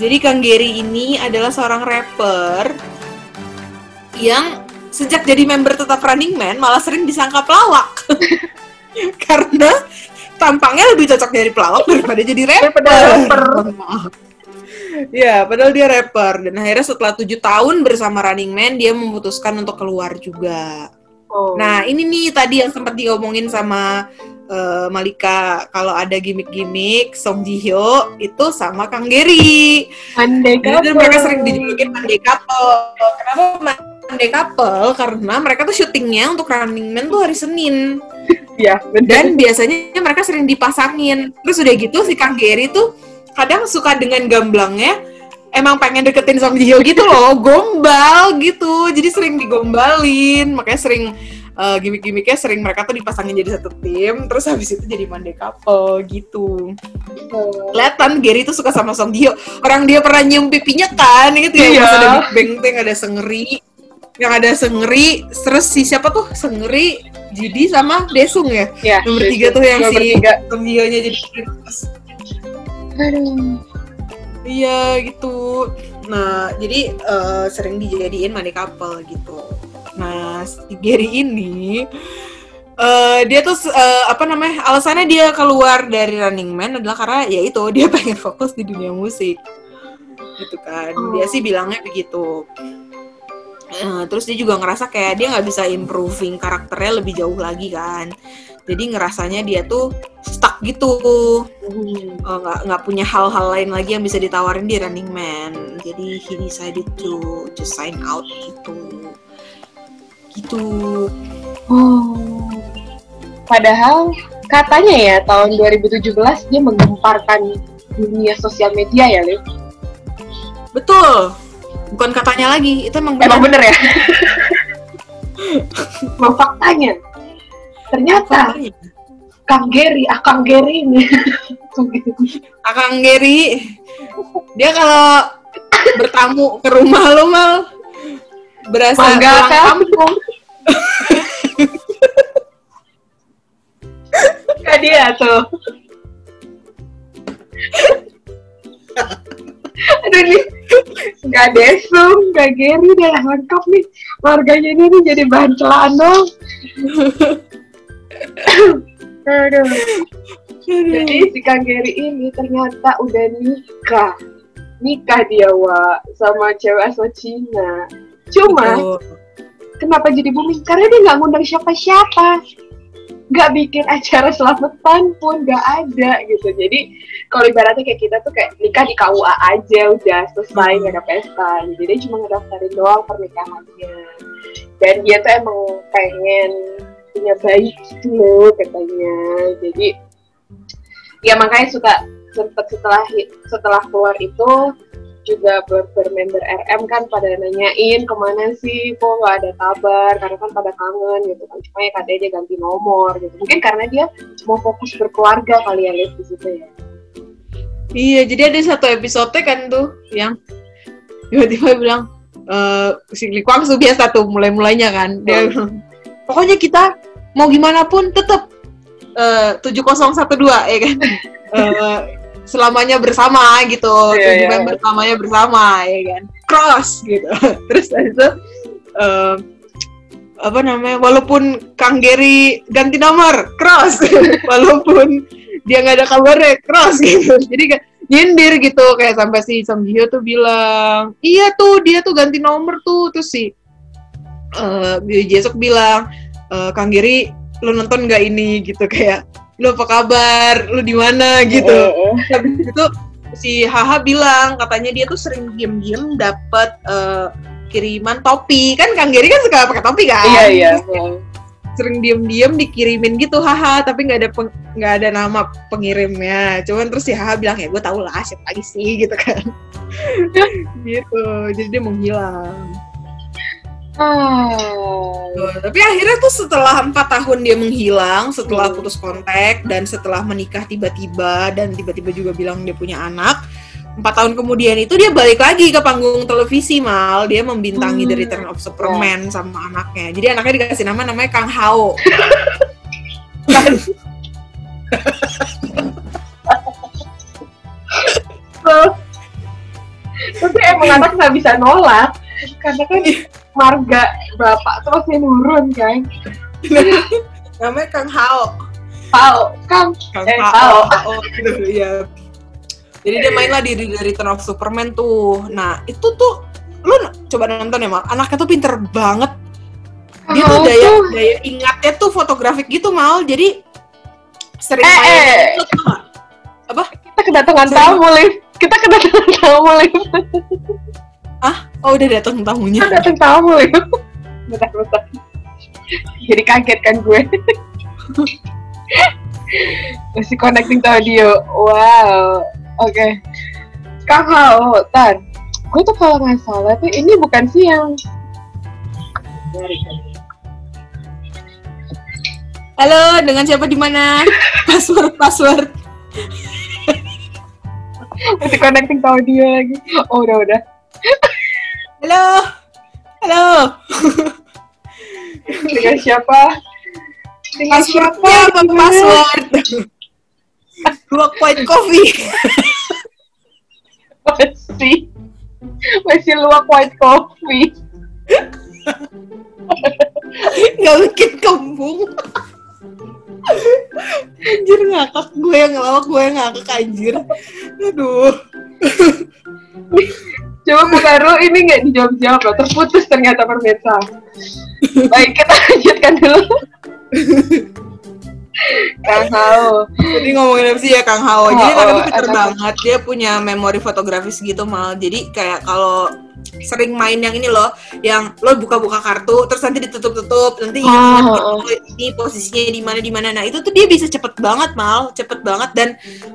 Jadi Kang Geri ini adalah seorang rapper yang sejak jadi member tetap Running Man malah sering disangka pelawak. Karena tampangnya lebih cocok jadi pelawak daripada jadi rapper. Daripada rapper. Maaf. Ya, padahal dia rapper dan akhirnya setelah tujuh tahun bersama Running Man dia memutuskan untuk keluar juga. Oh. Nah, ini nih tadi yang sempat diomongin sama eh, Malika kalau ada gimmick-gimmick Song Ji Hyo itu sama Kang Geri. Andai Jadi kata. mereka sering dijulukin Monday Couple. Kenapa Monday Couple? Karena mereka tuh syutingnya untuk Running Man tuh hari Senin. ya bener. Dan biasanya mereka sering dipasangin. Terus udah gitu si Kang Geri tuh kadang suka dengan gamblangnya emang pengen deketin Song Ji Hyo gitu loh, gombal gitu. Jadi sering digombalin, makanya sering eh, gimmick-gimmicknya sering mereka tuh dipasangin jadi satu tim, terus habis itu jadi Monday Couple gitu. Kelihatan Gary tuh suka sama Song Ji Hyo. Orang dia pernah nyium pipinya kan, gitu ya. Iya. Pas ada Big Bang tuh yang ada Sengeri. Yang ada Sengeri, terus si siapa tuh? Sengeri, Jidi sama Desung ya. ya Nomor tiga tuh yang Nomor si. Song Ji Hyo-nya jadi. Aduh. Iya gitu. Nah, jadi eh, sering dijadiin money couple gitu. Nah, si Gary ini eh dia tuh eh, apa namanya? Alasannya dia keluar dari Running Man adalah karena ya itu dia pengen fokus di dunia musik. Gitu kan. Dia sih bilangnya begitu. Eh, terus dia juga ngerasa kayak dia nggak bisa improving karakternya lebih jauh lagi kan. Jadi ngerasanya dia tuh stuck gitu Hmm. uh, nggak nggak punya hal-hal lain lagi yang bisa ditawarin di Running Man jadi he decided to just sign out gitu gitu Oh. Padahal katanya ya tahun 2017 dia menggemparkan dunia sosial media ya, Liv. betul bukan katanya lagi itu emang benar Emang bener ya? Emang faktanya. Ternyata. Kang Geri, ah Kang Geri ini. Akang Geri dia kalau bertamu ke rumah lo mal berasa Mangga pulang kan? kampung Kayak dia tuh. Aduh nih, nggak Desung, nggak Geri, udah lengkap nih. Warganya ini nih jadi bahan celaan dong. Aduh. Jadi si Kang Geri ini ternyata udah nikah. Nikah dia, Wak, sama cewek asal Cina. Cuma, Betul. kenapa jadi booming? Karena dia nggak ngundang siapa-siapa. Nggak bikin acara selamatan pun nggak ada gitu. Jadi, kalau ibaratnya kayak kita tuh kayak nikah di KUA aja udah selesai nggak ada pesta. Jadi dia cuma ngedaftarin doang pernikahannya. Dan dia tuh emang pengen punya bayi gitu loh katanya. Jadi ya makanya suka sempet setelah setelah keluar itu juga ber- bermember RM kan pada nanyain ke mana sih kok nggak ada kabar karena kan pada kangen gitu kan cuma ya katanya dia ganti nomor gitu mungkin karena dia mau fokus berkeluarga kali ya lihat di situ ya Iya, jadi ada satu episode kan tuh yang tiba-tiba bilang eh si Lee Kwang Soo biasa tuh mulai-mulainya kan. Dia bilang, pokoknya kita mau gimana pun tetap eh 7012 ya kan. Eh, selamanya bersama gitu. Iya, tujuh iya. member selamanya bersama ya kan? Cross gitu. Terus itu eh, apa namanya walaupun Kang Gary ganti nomor cross. Walaupun dia nggak ada kabarnya cross gitu. Jadi kayak nyindir gitu kayak sampai si Hyo tuh bilang iya tuh dia tuh ganti nomor tuh. Terus si eh Lee Jae-suk bilang "Eh, Kang Giri lu nonton nggak ini? Gitu kayak lu apa kabar? Lu di mana? Gitu. Heeh. habis itu si Haha bilang katanya dia tuh sering diem-diem dapat eh, kiriman topi. Kan Kang Giri kan suka pakai topi kan? Iya iya. sering diem-diem dikirimin gitu haha tapi nggak ada nggak ada nama pengirimnya. Cuman terus si haha bilang ya gue tau lah siapa lagi sih? Gitu kan. Gitu. Jadi dia menghilang Tuh, tapi akhirnya tuh setelah empat tahun dia menghilang setelah putus kontak dan setelah menikah tiba-tiba dan tiba-tiba juga bilang dia punya anak empat tahun kemudian itu dia balik lagi ke panggung televisi mal. Dia membintangi Hmm. The Return of Superman sama anaknya. Jadi anaknya dikasih nama namanya Kang Hao. Tapi emang anak nggak bisa nolak. Karena kan marga bapak terus yang nurun kan. namanya Kang Hao Tahu kan? Kang Eh, Hao, Hao gitu ya. Jadi dia main lah di Return of Superman tuh. Nah itu tuh lu coba nonton ya mal. Anaknya tuh pinter banget. Dia tuh Hao daya daya ingatnya tuh fotografik gitu mal. Jadi sering Eh, main eh. itu tuh nggak? Kita kedatangan tamu, Liv. Kita kedatangan tamu, Liv. Oh udah datang tamunya. Kita datang tamu, Liv. Bentar, bentar. Jadi kaget kan gue. Masih connecting to audio. Wow. Oke. Kang Hao, tar. Gue tuh kalau nggak salah tuh ini bukan sih yang Halo, dengan siapa di mana? Password password. masih connecting to audio lagi. Oh udah udah. Halo. Halo. Dengan siapa? Dengan siapa? Passwordnya apa password? Dua white coffee. Masih masih luak white coffee. nggak bikin kembung anjir ngakak gue yang ngelawak gue yang ngakak anjir aduh Coba buka dulu ini nggak dijawab jawab loh. Terputus ternyata pemirsa. Baik kita lanjutkan dulu. Kang Hao. jadi ngomongin apa sih ya Kang Hao? Jadi Oh, kan oh, pinter banget dia punya memori fotografis gitu mal. Jadi kayak kalau sering main yang ini loh yang lo buka-buka kartu terus nanti ditutup-tutup nanti Oh, ingat oh, gitu, ini posisinya di mana di mana. Nah itu tuh dia bisa cepet banget mal. Cepet banget. Dan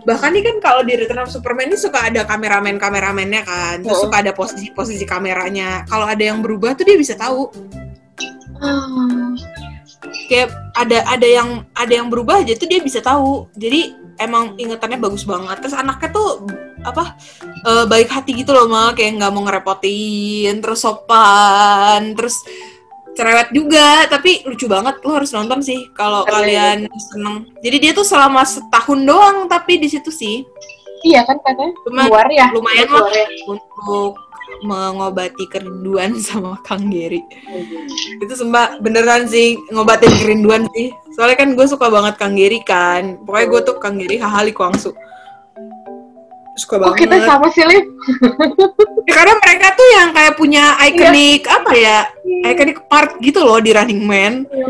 bahkan nih kan kalau di Return of Superman ini suka ada kameramen kameramennya kan. Terus Oh. suka ada posisi-posisi kameranya. Kalau ada yang berubah tuh dia bisa tahu kayak ada ada yang ada yang berubah aja tuh dia bisa tahu jadi emang ingetannya bagus banget terus anaknya tuh apa eh, baik hati gitu loh mal kayak nggak mau ngerepotin terus sopan terus cerewet juga tapi lucu banget lo harus nonton sih kalau Keren. kalian seneng jadi dia tuh selama setahun doang tapi di situ sih Iya kan katanya Cuma luar ya. lumayan Luar ya. untuk mengobati kerinduan sama Kang Geri itu sumpah beneran sih ngobatin kerinduan sih soalnya kan gue suka banget Kang Geri kan pokoknya gue tuh Kang Geri hahali Kwangsu suka Oh banget kita sama sih Liv. Ya, karena mereka tuh yang kayak punya iconic apa ya iconic part gitu loh di Running Man Iya.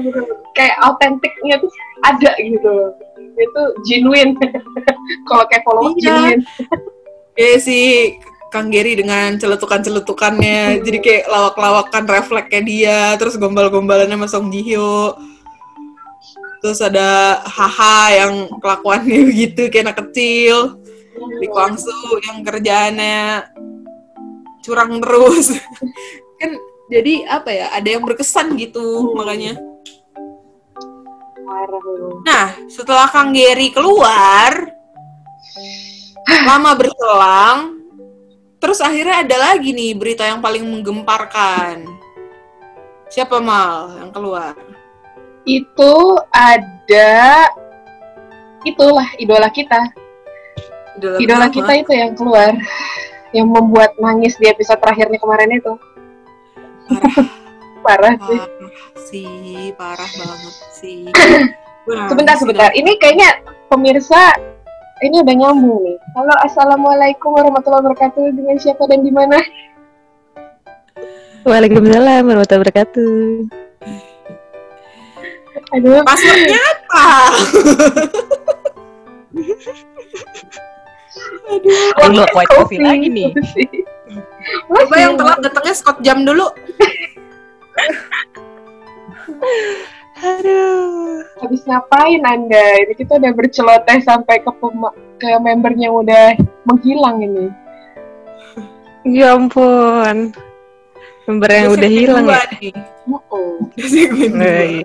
Kayak autentiknya tuh ada gitu. Itu genuine. Kalau kayak follow Iya. genuine. ya si Kang Geri dengan celetukan-celetukannya. Jadi kayak lawak-lawakan refleksnya dia terus gombal-gombalannya sama Song Ji Hyo. Terus ada Haha yang kelakuannya begitu kayak anak kecil. Di Kwangsu yang kerjaannya curang terus. Kan jadi apa ya ada yang berkesan gitu makanya. Nah setelah Kang Geri keluar lama berselang terus akhirnya ada lagi nih berita yang paling menggemparkan. Siapa mal yang keluar? Itu ada itulah idola kita. Idola, idola kita itu yang keluar yang membuat nangis di episode terakhirnya kemarin itu. Parah. Sih. Parah sih, parah banget sih. Wah, sebentar sebentar. Ini kayaknya pemirsa ini udah nyambung nih halo assalamualaikum warahmatullahi wabarakatuh dengan siapa dan di mana Waalaikumsalam warahmatullahi wabarakatuh. aduh Passwordnya apa? Perlu white coffee lagi nih. Coba yang telat datangnya Scott jam dulu. Aduh. habis ngapain anda ini kita udah berceloteh sampai ke ke membernya yang udah menghilang ini Ya ampun. Member yang udah hilang ya. Oh, iya.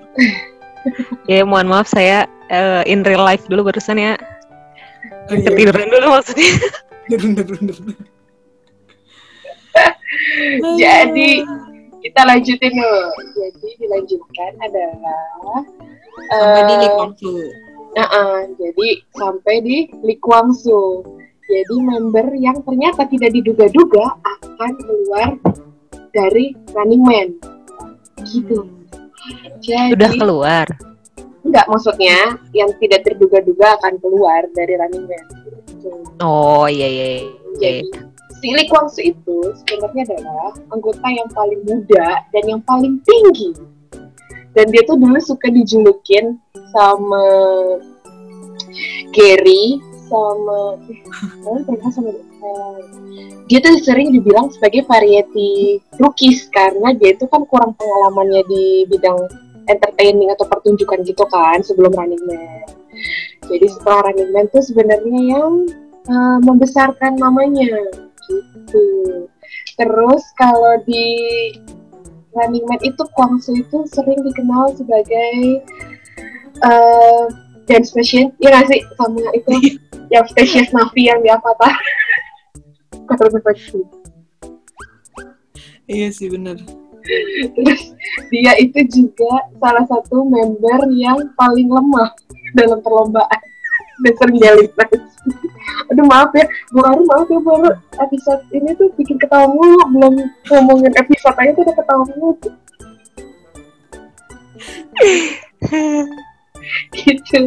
Ya mohon maaf saya eh, in real life dulu barusan ya. Oh, iya. Ketiduran dulu maksudnya. Jadi kita lanjutin dulu jadi dilanjutkan adalah Sampai di eh, Lee Kwang Soo. uh-uh, jadi sampai di Lee Kwang Soo jadi member yang ternyata tidak diduga-duga akan keluar dari Running Man gitu jadi Udah keluar. enggak maksudnya yang tidak terduga-duga akan keluar dari Running Man Gitu. Oh iya iya. iya. Jadi si Lee Kwang Soo itu sebenarnya adalah anggota yang paling muda dan yang paling tinggi. Dan dia tuh dulu suka dijulukin sama Gary sama eh, mereka sama eh, dia tuh sering dibilang sebagai variety rookies karena dia itu kan kurang pengalamannya di bidang entertaining atau pertunjukan gitu kan sebelum Running Man. Jadi setelah Running Man tuh sebenarnya yang uh, membesarkan namanya gitu. Terus kalau di Running Man itu Kwang Soo itu sering dikenal sebagai uh, dance machine, ya nggak sih sama itu yang spesies Navi yang di Avatar. Iya sih bener. Terus dia itu juga salah satu member yang paling lemah dalam perlombaan dan sering dieliminasi. Aduh maaf ya, Bu Aru maaf ya baru episode ini tuh bikin ketawa mulu, belum ngomongin episode aja tuh udah ketawa mulu. gitu.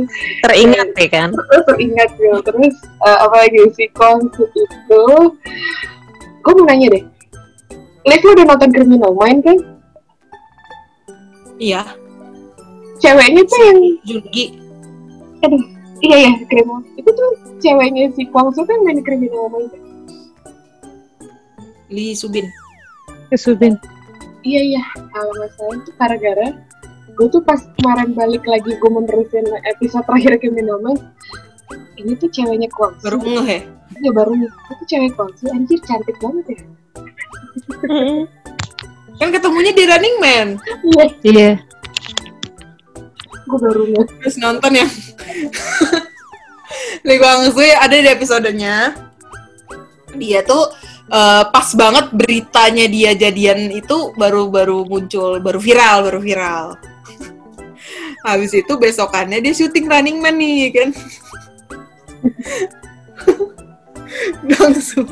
Teringat ya kan? Terus teringat ya. Terus eh, apa lagi si Kongsu itu, gue mau nanya deh, Liv lu udah nonton Criminal Mind kan? Iya, Ceweknya tuh yang Jungi. Iya ya, Criminal. Itu tuh ceweknya si Kwang Soo kan main Criminal Mind. kan? Lee Subin. Kesubin. Iya iya, kalau nggak salah itu gara-gara gue tuh pas kemarin balik lagi gue menerusin episode terakhir Criminal Mind. Ini tuh ceweknya Kwang Soo. Baru ngeh ya? Iya baru nih. Itu cewek Kwang Soo, anjir cantik banget ya. Kan ketemunya di Running Man. Iya, Iya. Gue baru. Terus nonton ya. Lee Kwang Soo ada di episodenya. Dia tuh eh, pas banget beritanya dia jadian itu baru-baru muncul, baru viral, baru viral. Habis itu besokannya dia syuting Running Man nih kan. Langsung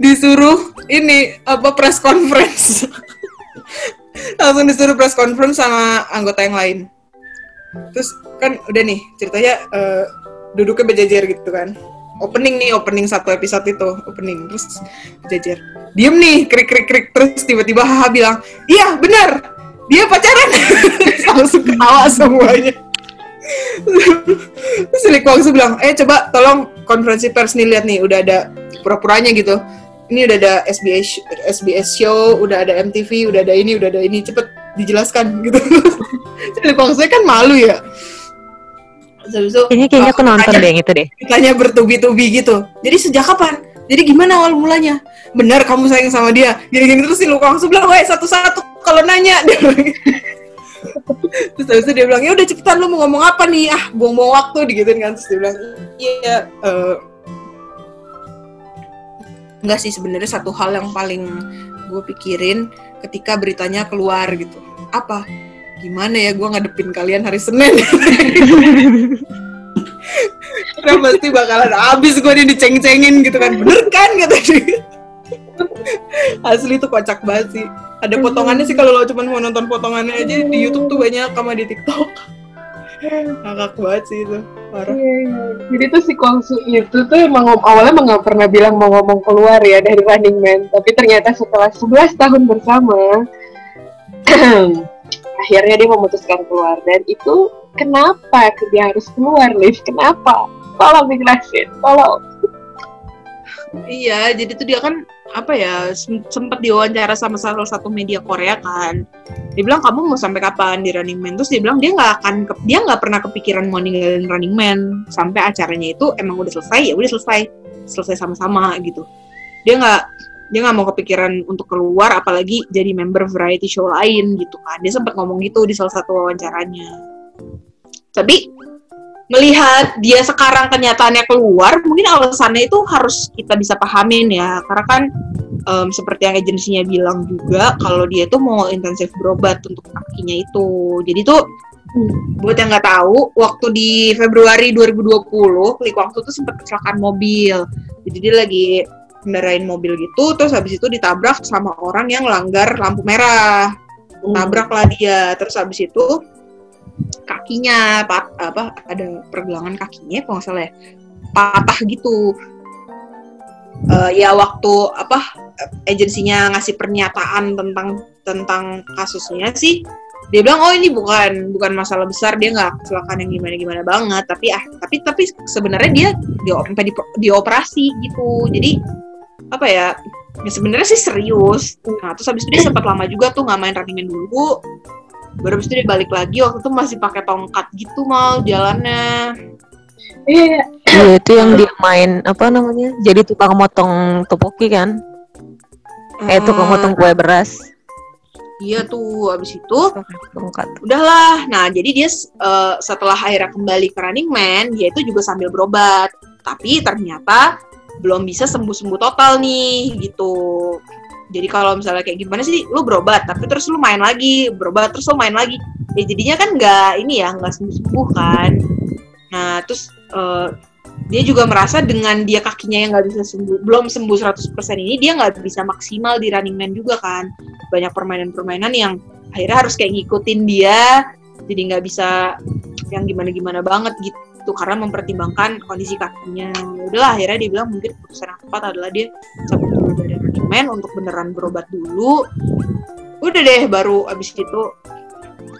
disuruh ini apa press conference. Langsung disuruh press conference sama anggota yang lain. Terus kan udah nih ceritanya eh, duduknya berjajar gitu kan. Opening nih, opening satu episode itu, opening terus berjajar. Diem nih, krik krik krik terus tiba-tiba Haha bilang, iya benar, dia pacaran. Langsung ketawa semuanya. terus Kwang Soo bilang, eh coba tolong konferensi pers nih lihat nih, udah ada pura-puranya gitu. Ini udah ada SBS SBS show, udah ada MTV, udah ada ini, udah ada ini, cepet dijelaskan gitu. Kwang Soo kan malu ya. Habis itu, Kayaknya aku nonton tanya- deh yang itu deh. ditanya bertubi-tubi gitu. Jadi sejak kapan? Jadi gimana awal mulanya? Benar kamu sayang sama dia? Gini-gini terus si Luka langsung bilang, weh satu-satu kalau nanya. Dia gitu. terus habis itu dia bilang, ya udah cepetan lu mau ngomong apa nih? Ah, buang-buang waktu digituin kan. Terus dia bilang, iya, eh, enggak sih sebenarnya satu hal yang paling gue pikirin ketika beritanya keluar gitu. Apa? Gimana ya gue ngadepin kalian hari Senin? Udah pasti bakalan abis gue nih diceng-cengin gitu kan bener kan kata dia asli tuh kocak banget sih ada potongannya sih kalau lo cuma mau nonton potongannya aja di YouTube tuh banyak sama di TikTok ngakak banget sih itu parah Iya, iya. Jadi tuh si Kwangsu itu tuh emang awalnya emang nggak pernah bilang mau ngomong keluar ya dari Running Man, tapi ternyata setelah 11 tahun bersama, akhirnya dia memutuskan keluar dan itu kenapa dia harus keluar, Liv? Kenapa? Tolong dijelasin, tolong. Iya, jadi tuh dia kan apa ya sem- sempet diwawancara sama salah satu media Korea kan. Dia bilang kamu mau sampai kapan di Running Man? Terus dia bilang dia nggak akan dia nggak pernah kepikiran mau ninggalin Running Man sampai acaranya itu emang udah selesai ya udah selesai selesai sama-sama gitu. Dia nggak dia nggak mau kepikiran untuk keluar apalagi jadi member variety show lain gitu kan. Dia sempat ngomong gitu di salah satu wawancaranya. Tapi melihat dia sekarang kenyataannya keluar, mungkin alasannya itu harus kita bisa pahamin ya, karena kan em, seperti yang agensinya bilang juga, kalau dia itu mau intensif berobat untuk kakinya itu. Jadi tuh buat yang nggak tahu, waktu di Februari 2020, Lee Kwang Soo tuh sempat kecelakaan mobil. Jadi dia lagi kendarain mobil gitu, terus habis itu ditabrak sama orang yang langgar lampu merah. Tabrak lah dia, terus habis itu kakinya pat, apa ada pergelangan kakinya kalau nggak salah ya patah gitu. Eh, ya waktu apa agensinya ngasih pernyataan tentang tentang kasusnya sih dia bilang oh ini bukan bukan masalah besar dia nggak kecelakaan yang gimana gimana banget. Tapi ah tapi tapi sebenarnya dia di sampai di, dioperasi gitu. Jadi apa ya ya sebenarnya sih serius. Nah terus habis itu dia sempat lama juga tuh nggak main running man dulu baru habis itu dia balik lagi waktu itu masih pakai tongkat gitu mal jalannya Iya, itu yang dia main apa namanya? Jadi tukang motong topoki kan? Eh, tukang Eh, motong kue beras. iya tuh habis itu Tongkat. udahlah nah jadi dia eh, setelah akhirnya kembali ke Running Man dia itu juga sambil berobat tapi ternyata belum bisa sembuh-sembuh total nih gitu jadi kalau misalnya kayak gimana sih lu berobat tapi terus lu main lagi berobat terus lu main lagi. Ya jadinya kan nggak ini ya nggak sembuh-sembuh kan. Nah terus eh, dia juga merasa dengan dia kakinya yang nggak bisa sembuh belum sembuh 100% ini dia nggak bisa maksimal di Running Man juga kan. Banyak permainan-permainan yang akhirnya harus kayak ngikutin dia jadi nggak bisa yang gimana-gimana banget gitu karena mempertimbangkan kondisi kakinya. Ya udahlah akhirnya dia bilang mungkin keputusan yang tepat adalah dia cabut dulu dari Running Man untuk beneran berobat dulu. Udah deh baru abis itu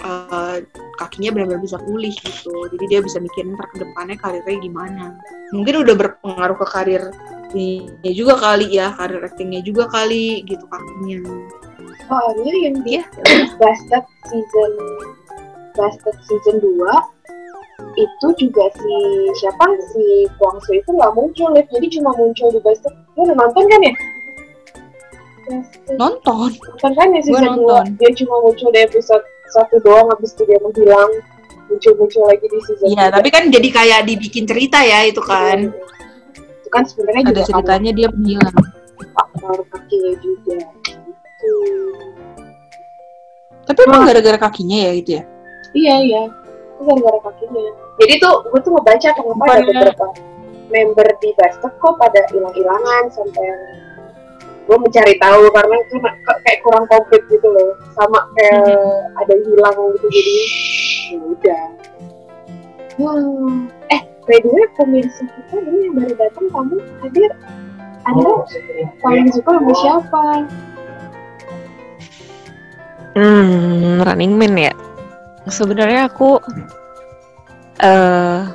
eh, kakinya benar-benar bisa pulih gitu. Jadi dia bisa mikirin ntar ke depannya karirnya gimana. Mungkin udah berpengaruh ke karir ini juga kali ya karir actingnya juga kali gitu kakinya. Soalnya yang di Iya. Bastard season Bastard season 2 itu juga si siapa? Si Kwangsu itu nggak muncul Liv. jadi cuma muncul di Bastard lu udah nonton kan ya nonton nonton kan ya season Gua 2 dia cuma muncul di episode satu doang habis itu dia menghilang muncul-muncul lagi di season Iya, tapi kan jadi kayak dibikin cerita ya itu kan. itu kan sebenarnya Ada juga ceritanya dia menghilang. faktor kakinya juga gitu. Tapi emang gara-gara kakinya ya gitu ya? Iya iya, itu gara-gara kakinya. Jadi tuh gue tuh ngebaca kenapa ada Bukannya- beberapa member di Bastard kok pada hilang-hilangan sampai yang gue mencari tahu karena itu kayak kurang komplit gitu loh, sama kayak ada yang hilang gitu jadi ya udah. Hmm. Eh, by the way, pemirsa kita ini yang baru datang kamu hadir, anda paling suka sama siapa? Hmm, Running Man ya. Sebenarnya aku eh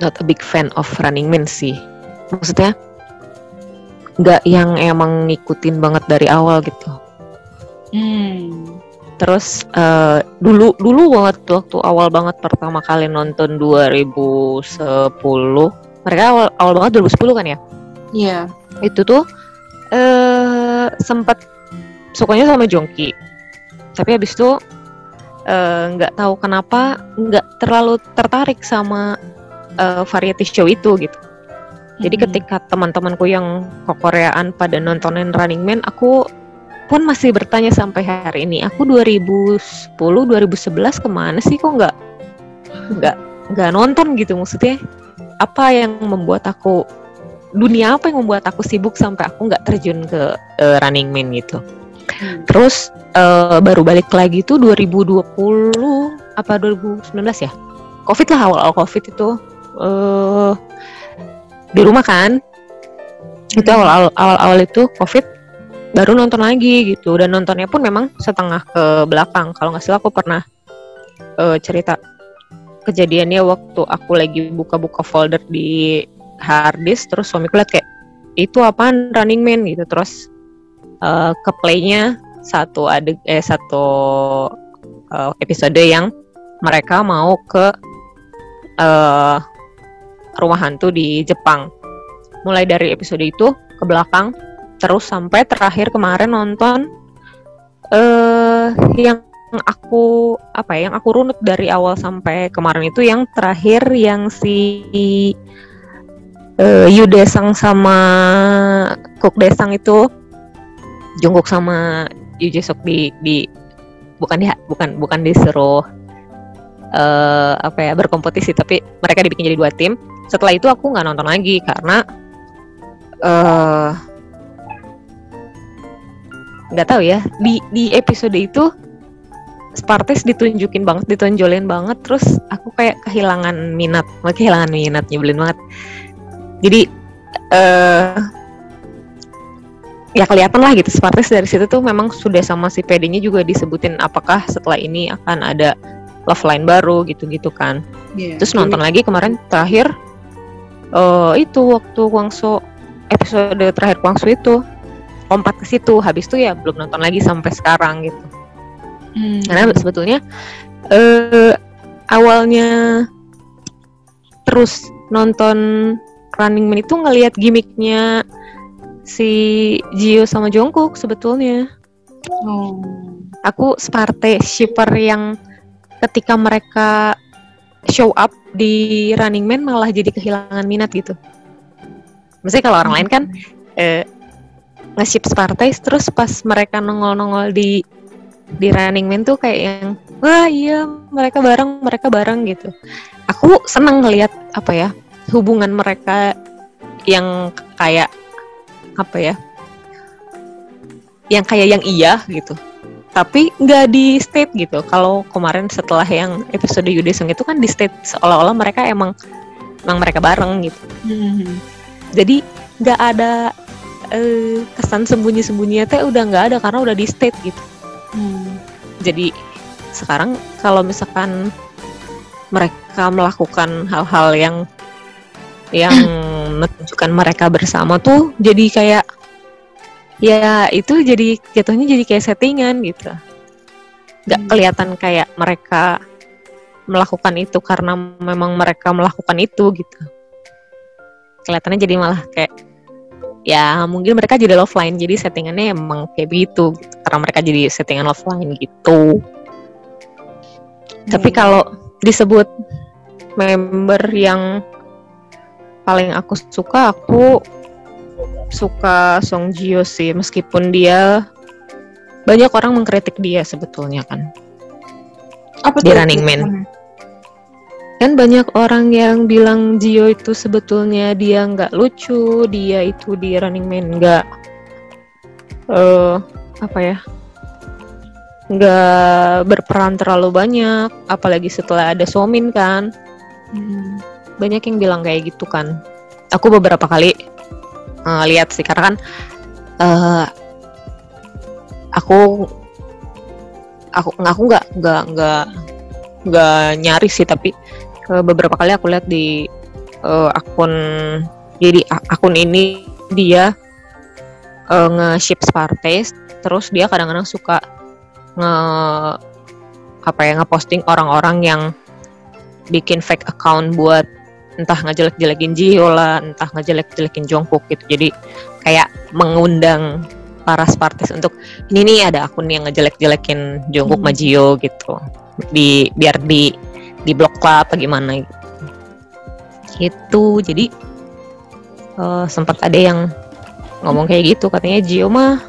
not a big fan of Running Man sih. Maksudnya nggak yang emang ngikutin banget dari awal gitu. Hmm. Terus eh, dulu dulu banget waktu awal banget pertama kali nonton 2010. Mereka awal awal banget 2010 kan ya? Iya. itu tuh eh sempat sukanya sama Jongki tapi habis itu eh, nggak tahu kenapa nggak terlalu tertarik sama eh, variety show itu gitu jadi Hmm. ketika teman-temanku yang kekoreaan pada nontonin Running Man aku pun masih bertanya sampai hari ini. Aku 2010 2011 ke mana sih? Kok nggak nggak nggak nonton gitu maksudnya? Apa yang membuat aku dunia apa yang membuat aku sibuk sampai aku nggak terjun ke uh, Running Man gitu? Terus uh, baru balik lagi tuh 2020 apa 2019 ya? Covid lah awal-awal covid itu. Uh, di rumah kan. Itu awal-awal awal-awal itu covid baru nonton lagi gitu. Dan nontonnya pun memang setengah ke belakang. Kalau nggak salah aku pernah uh, cerita kejadiannya waktu aku lagi buka-buka folder di harddisk terus suamiku lihat kayak itu apaan? Running Man gitu. Terus uh, ke playnya satu ada eh satu uh, episode yang mereka mau ke uh, rumah hantu di Jepang. Mulai dari episode itu ke belakang terus sampai terakhir kemarin nonton uh, yang aku apa ya yang aku runut dari awal sampai kemarin itu yang terakhir yang si uh, Yu Desang sama Kuk Desang itu Jungkook sama Yu Jesok di di bukan di bukan bukan disuruh uh, apa ya berkompetisi tapi mereka dibikin jadi dua tim setelah itu aku nggak nonton lagi karena nggak uh, tahu ya di di episode itu Spartes ditunjukin banget, ditonjolin banget, terus aku kayak kehilangan minat, kehilangan minat, nyebelin banget. Jadi uh, ya kelihatan lah gitu Spartes dari situ tuh memang sudah sama si PD-nya juga disebutin apakah setelah ini akan ada love line baru gitu-gitu kan. Yeah, terus nonton ini. lagi kemarin terakhir uh, itu waktu Kwangso episode terakhir Kwangso itu lompat ke situ, habis itu ya belum nonton lagi sampai sekarang gitu. Hmm. Karena sebetulnya uh, awalnya terus nonton Running Man itu ngelihat gimmicknya si Jio sama Jungkook sebetulnya. Oh. Aku Sparte shipper yang ketika mereka show up di Running Man malah jadi kehilangan minat gitu. Maksudnya kalau orang lain kan eh, nge-ship Sparte terus pas mereka nongol-nongol di di Running Man tuh kayak yang wah iya mereka bareng mereka bareng gitu aku seneng ngelihat apa ya hubungan mereka yang kayak apa ya yang kayak yang iya gitu tapi nggak di state gitu kalau kemarin setelah yang episode Yudesung itu kan di state seolah-olah mereka emang emang mereka bareng gitu hmm. jadi nggak ada uh, kesan sembunyi-sembunyinya teh udah nggak ada karena udah di state gitu Hmm. Jadi sekarang kalau misalkan mereka melakukan hal-hal yang yang menunjukkan mereka bersama tuh jadi kayak ya itu jadi jatuhnya jadi kayak settingan gitu nggak hmm. kelihatan kayak mereka melakukan itu karena memang mereka melakukan itu gitu kelihatannya jadi malah kayak ya mungkin mereka jadi love line jadi settingannya emang kayak gitu gitu karena mereka jadi settingan love line gitu hmm. tapi kalau disebut member yang paling aku suka aku suka Song Jio sih meskipun dia banyak orang mengkritik dia sebetulnya kan. Apa di Running Man. Kan banyak orang yang bilang Jio itu sebetulnya dia nggak lucu dia itu di Running Man nggak uh, apa ya nggak berperan terlalu banyak apalagi setelah ada Somin kan. Hmm, banyak yang bilang kayak gitu kan. Aku beberapa kali uh, lihat sih karena kan uh, aku aku aku nggak nggak nggak nggak nyari sih tapi uh, beberapa kali aku lihat di uh, akun jadi akun ini dia uh, nge-ship Spartes terus dia kadang-kadang suka nge apa ya ngeposting orang-orang yang bikin fake account buat entah ngejelek-jelekin Jio lah, entah ngejelek-jelekin Jungkook gitu. Jadi kayak mengundang para Spartes untuk ini nih ada akun yang ngejelek-jelekin Jungkook hmm. sama Jio gitu. Di biar di di blok lah apa gimana gitu. Itu jadi uh, sempat ada yang ngomong kayak gitu katanya Jio mah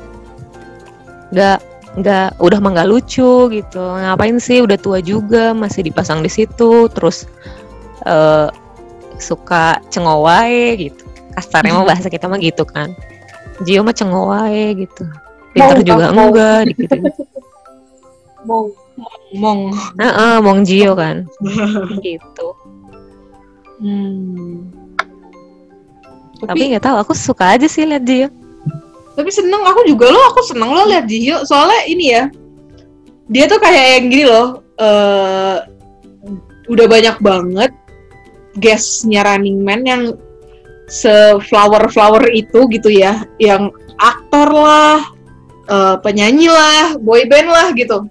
nggak nggak udah mah nggak lucu gitu ngapain sih udah tua juga masih dipasang di situ terus eh, suka cengowae gitu kasarnya mah bahasa kita mah gitu kan Jio mah cengowae gitu pinter Mau, juga mau. enggak gitu Mau Mong. Heeh, Mong Jio kan gitu Hmm. tapi Tapi, nggak tahu aku suka aja sih liat Jio tapi seneng aku juga loh, aku seneng loh lihat Jihyo. Soalnya ini ya, dia tuh kayak yang gini loh, eh udah banyak banget guestnya Running Man yang se-flower flower itu gitu ya, yang aktor lah, eh, penyanyi lah, boy band lah gitu.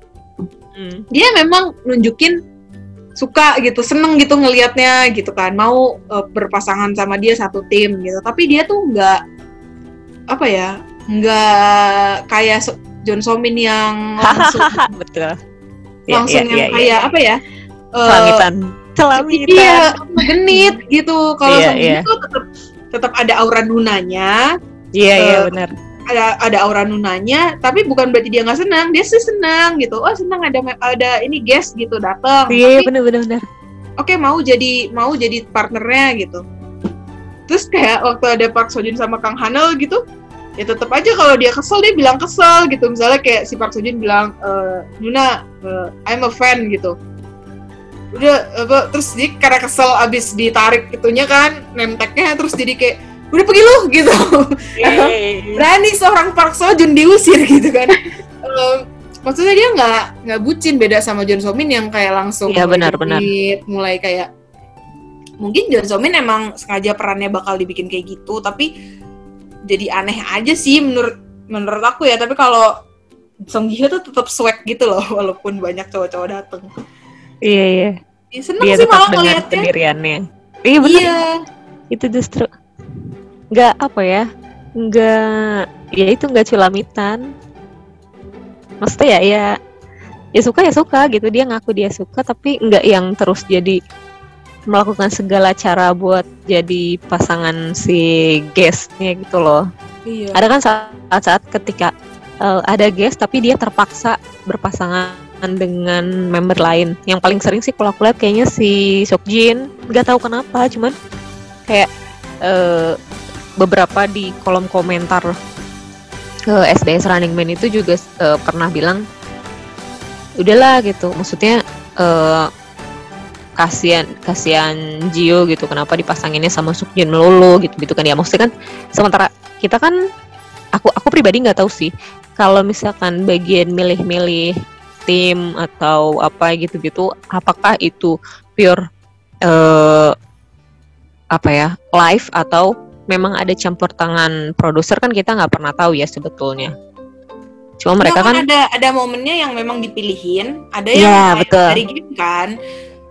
Hmm. dia memang nunjukin suka gitu seneng gitu ngelihatnya gitu kan mau eh, berpasangan sama dia satu tim gitu tapi dia tuh nggak apa ya nggak kayak So- John Somin yang langsung betul Ya, langsung ya, yang ya, ya. kayak apa ya eh, Selamitan iya genit gitu. Kalau Iya, sama iya. dia tuh tetap tetap ada aura nunanya. Iya iya Eh, benar. ada ada aura nunanya tapi bukan berarti dia nggak senang. Dia sih senang gitu. Oh senang ada ada ini guest gitu datang Iya Tapi- benar benar benar. oke mau jadi mau jadi partnernya gitu. Terus kayak waktu ada Park Sojun sama Kang Hanel gitu ya tetap aja kalau dia kesel dia bilang kesel gitu. Misalnya kayak si Park Sojun bilang e, Nuna eh, I'm a fan gitu udah apa terus dia karena kesel abis ditarik itunya kan nemteknya terus jadi kayak udah pergi lu gitu. Berani seorang Park Sojun diusir gitu kan. Em, maksudnya dia nggak nggak bucin beda sama John Somin yang kayak langsung mulai benar, benar. mulai kayak mungkin John Somin emang sengaja perannya bakal dibikin kayak gitu tapi jadi aneh aja sih menurut menurut aku ya. Tapi kalau Song Ji Hyo tuh tetap swag gitu loh walaupun banyak cowok-cowok dateng Iya iya. ya, seneng Dia sih malah ngeliatnya pendiriannya. Iya benar. iya Itu justru nggak apa ya? Nggak ya itu nggak culamitan. Maksudnya ya ya ya suka ya suka gitu dia ngaku dia suka tapi nggak yang terus jadi melakukan segala cara buat jadi pasangan si guestnya gitu loh. iya ada kan saat-saat ketika uh, ada guest tapi dia terpaksa berpasangan dengan member lain. Yang paling sering sih kalau aku lihat kayaknya si Sokjin nggak tahu kenapa cuman kayak uh, beberapa di kolom komentar ke SBS Running Man itu juga uh, pernah bilang udahlah gitu. Maksudnya uh, kasihan kasihan Jio gitu kenapa dipasanginnya sama Sukjin melulu gitu gitu kan ya. Maksudnya kan sementara kita kan aku aku pribadi nggak tahu sih. Kalau misalkan bagian milih-milih tim atau apa gitu-gitu apakah itu pure eh apa ya live atau memang ada campur tangan produser? Kan kita nggak pernah tahu ya sebetulnya. Cuma mereka Nggak, kan ada ada momennya yang memang dipilihin ada Iya, yang kayak betul. dari game kan.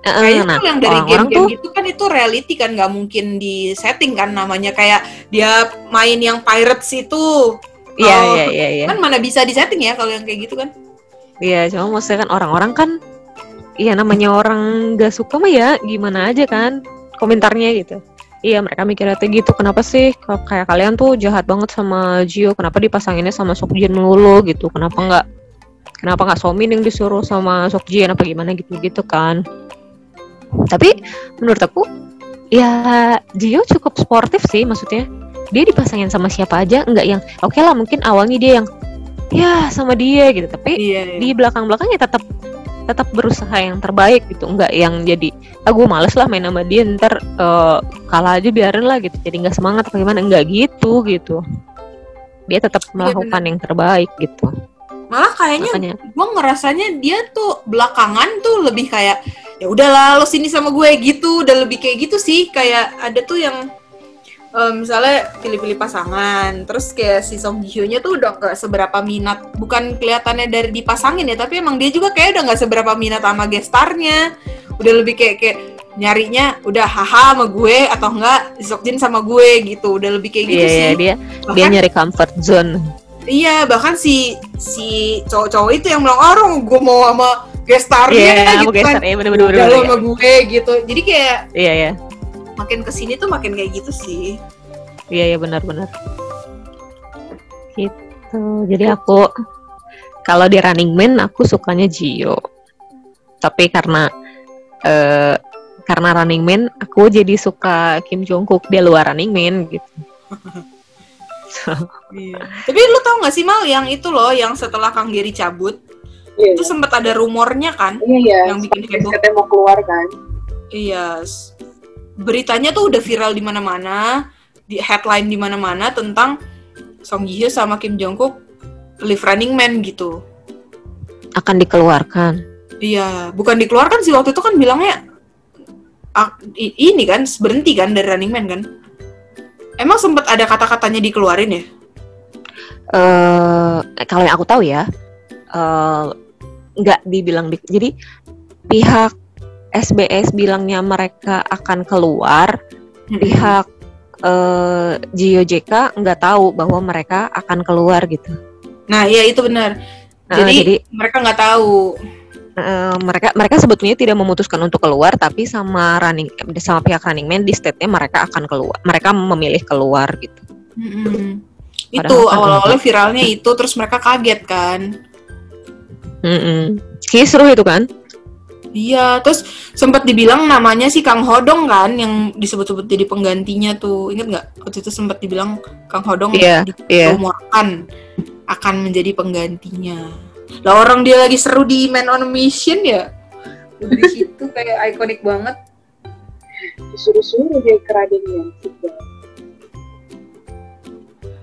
Kayaknya nah yang dari game-game tuh gitu kan itu reality kan nggak mungkin di setting kan namanya kayak dia main yang pirates itu. Iya iya iya iya. kan mana bisa di setting ya kalau yang kayak gitu kan Iya, cuma maksudnya kan orang-orang kan Iya namanya orang gak suka mah ya gimana aja kan komentarnya gitu. Iya mereka mikirnya tuh gitu kenapa sih kayak kalian tuh jahat banget sama Jio kenapa dipasanginnya sama Sokjin melulu gitu kenapa nggak kenapa nggak Somin yang disuruh sama Sokjin apa gimana gitu gitu kan. Tapi menurut aku ya Jio cukup sportif sih maksudnya dia dipasangin sama siapa aja nggak yang oke lah mungkin awalnya dia yang ya sama dia gitu. Tapi iya di belakang belakangnya tetap tetap berusaha yang terbaik gitu. Nggak yang jadi ah gue males lah main sama dia ntar eh, kalah aja biarin lah gitu. Jadi nggak semangat apa gimana. Nggak gitu gitu. Dia tetap melakukan yang terbaik gitu. Malah kayaknya makanya gue ngerasanya dia tuh belakangan tuh lebih kayak ya udahlah lo sini sama gue gitu. Udah lebih kayak gitu sih. Kayak ada tuh yang eh, misalnya pilih-pilih pasangan terus kayak si Song Ji nya tuh udah gak seberapa minat bukan kelihatannya dari dipasangin ya tapi emang dia juga kayak udah gak seberapa minat sama gestarnya udah lebih kayak kayak nyarinya udah haha sama gue atau enggak Sokjin sama gue gitu. Udah lebih kayak gitu iya sih. iya, dia dia bahkan nyari comfort zone. Iya bahkan si si cowok-cowok itu yang bilang oh gue mau sama gestarnya iya gitu kan. ya bener bener udah bener, lo bener, sama gue gitu. Jadi kayak iya iya makin ke sini tuh makin kayak gitu sih iya iya benar benar gitu jadi aku kalau di Running Man aku sukanya Jio tapi karena eh karena Running Man aku jadi suka Kim Jong Kook di luar Running Man gitu. Iya. Tapi lu tau gak sih Mal yang itu loh yang setelah Kang Giri cabut Iya, itu sempat ada rumornya kan? iya, iya. yang bikin heboh. Katanya mau keluar kan. Iya. s- Beritanya tuh udah viral di mana-mana, di headline di mana-mana tentang Song Ji Hyo sama Kim Jong Kook live Running Man gitu. Akan dikeluarkan. Iya, bukan dikeluarkan sih waktu itu kan bilangnya ah, ini kan berhenti kan dari Running Man kan? Emang sempat ada kata-katanya dikeluarin ya? eh kalau yang aku tahu ya, eh, nggak dibilang di, jadi pihak SBS bilangnya mereka akan keluar, pihak eh Gio JK nggak tahu bahwa mereka akan keluar gitu. Nah, iya itu benar. Nah, Jadi, jadi mereka nggak tahu. eh, mereka mereka sebetulnya tidak memutuskan untuk keluar, tapi sama running sama pihak Running Man di state-nya mereka akan keluar, mereka memilih keluar gitu. Padahal Itu kan awal-awalnya viralnya itu terus mereka kaget kan. Mm-mm. Kisruh itu kan? Iya, terus sempat dibilang namanya si Kang Hodong kan yang disebut-sebut jadi penggantinya tuh. Ingat nggak? Waktu itu sempat dibilang Kang Hodong Iya, iya. dirumorkan akan menjadi penggantinya. Lah orang dia lagi seru di Man on a Mission ya. Udah di situ kayak ikonik banget. Disuruh-suruh dia ke Raden Yansik.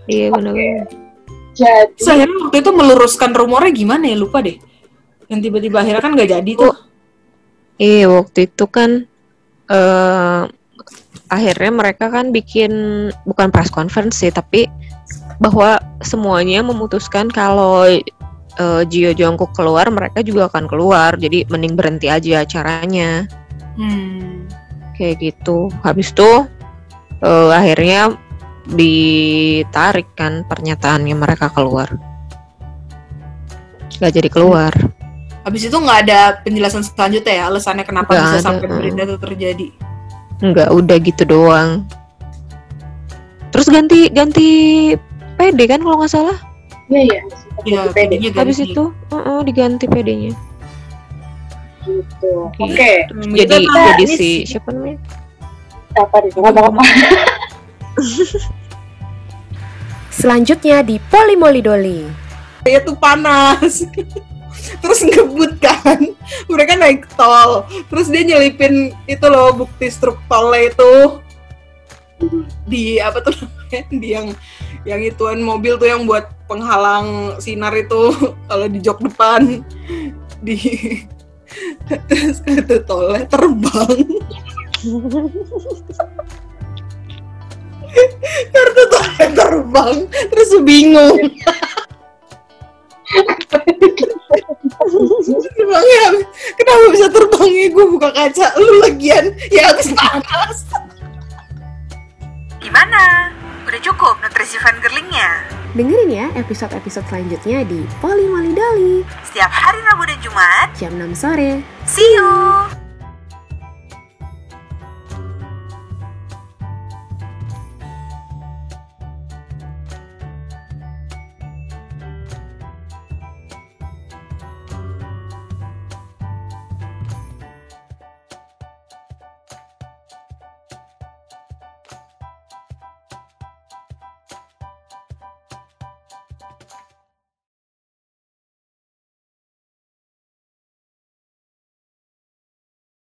Iya Oke. benar-benar. Jadi, akhirnya waktu itu meluruskan rumornya gimana ya lupa deh. Yang tiba-tiba akhirnya kan nggak jadi tuh. Iya waktu itu kan eh akhirnya mereka kan bikin bukan press conference sih tapi bahwa semuanya memutuskan kalau eh, Gio Jongkook keluar mereka juga akan keluar. Jadi mending berhenti aja acaranya. Hmm. kayak gitu. Habis itu eh, akhirnya ditarik kan pernyataannya mereka keluar. Nggak jadi keluar Habis itu nggak ada penjelasan selanjutnya ya alasannya kenapa Nggak bisa ada, sampai mm. berita itu terjadi. nggak udah gitu doang terus ganti ganti PD kan kalau nggak salah iya ya, Iya, pede jadinya ganti. habis itu uh-uh, diganti PD-nya gitu. Oke. Hmm, jadi itu jadi si siapa namanya apa nih? Ngomong apa? Selanjutnya di Polimolidoli. dia tuh panas. terus ngebut kan. Mereka naik tol. Terus dia nyelipin itu loh bukti struk tolnya itu di apa tuh namanya? Di yang yang ituan mobil tuh yang buat penghalang sinar itu kalau di jok depan di terus kartu tolnya terbang kartu tolnya terbang terus bingung Terbangnya, kenapa bisa terbangnya? Gue buka kaca, lu lagian ya habis panas. Gimana? Udah cukup nutrisi fangirlingnya? Dengerin ya episode-episode selanjutnya di Polimolidoli Setiap hari Rabu dan Jumat, jam 6 sore. see you!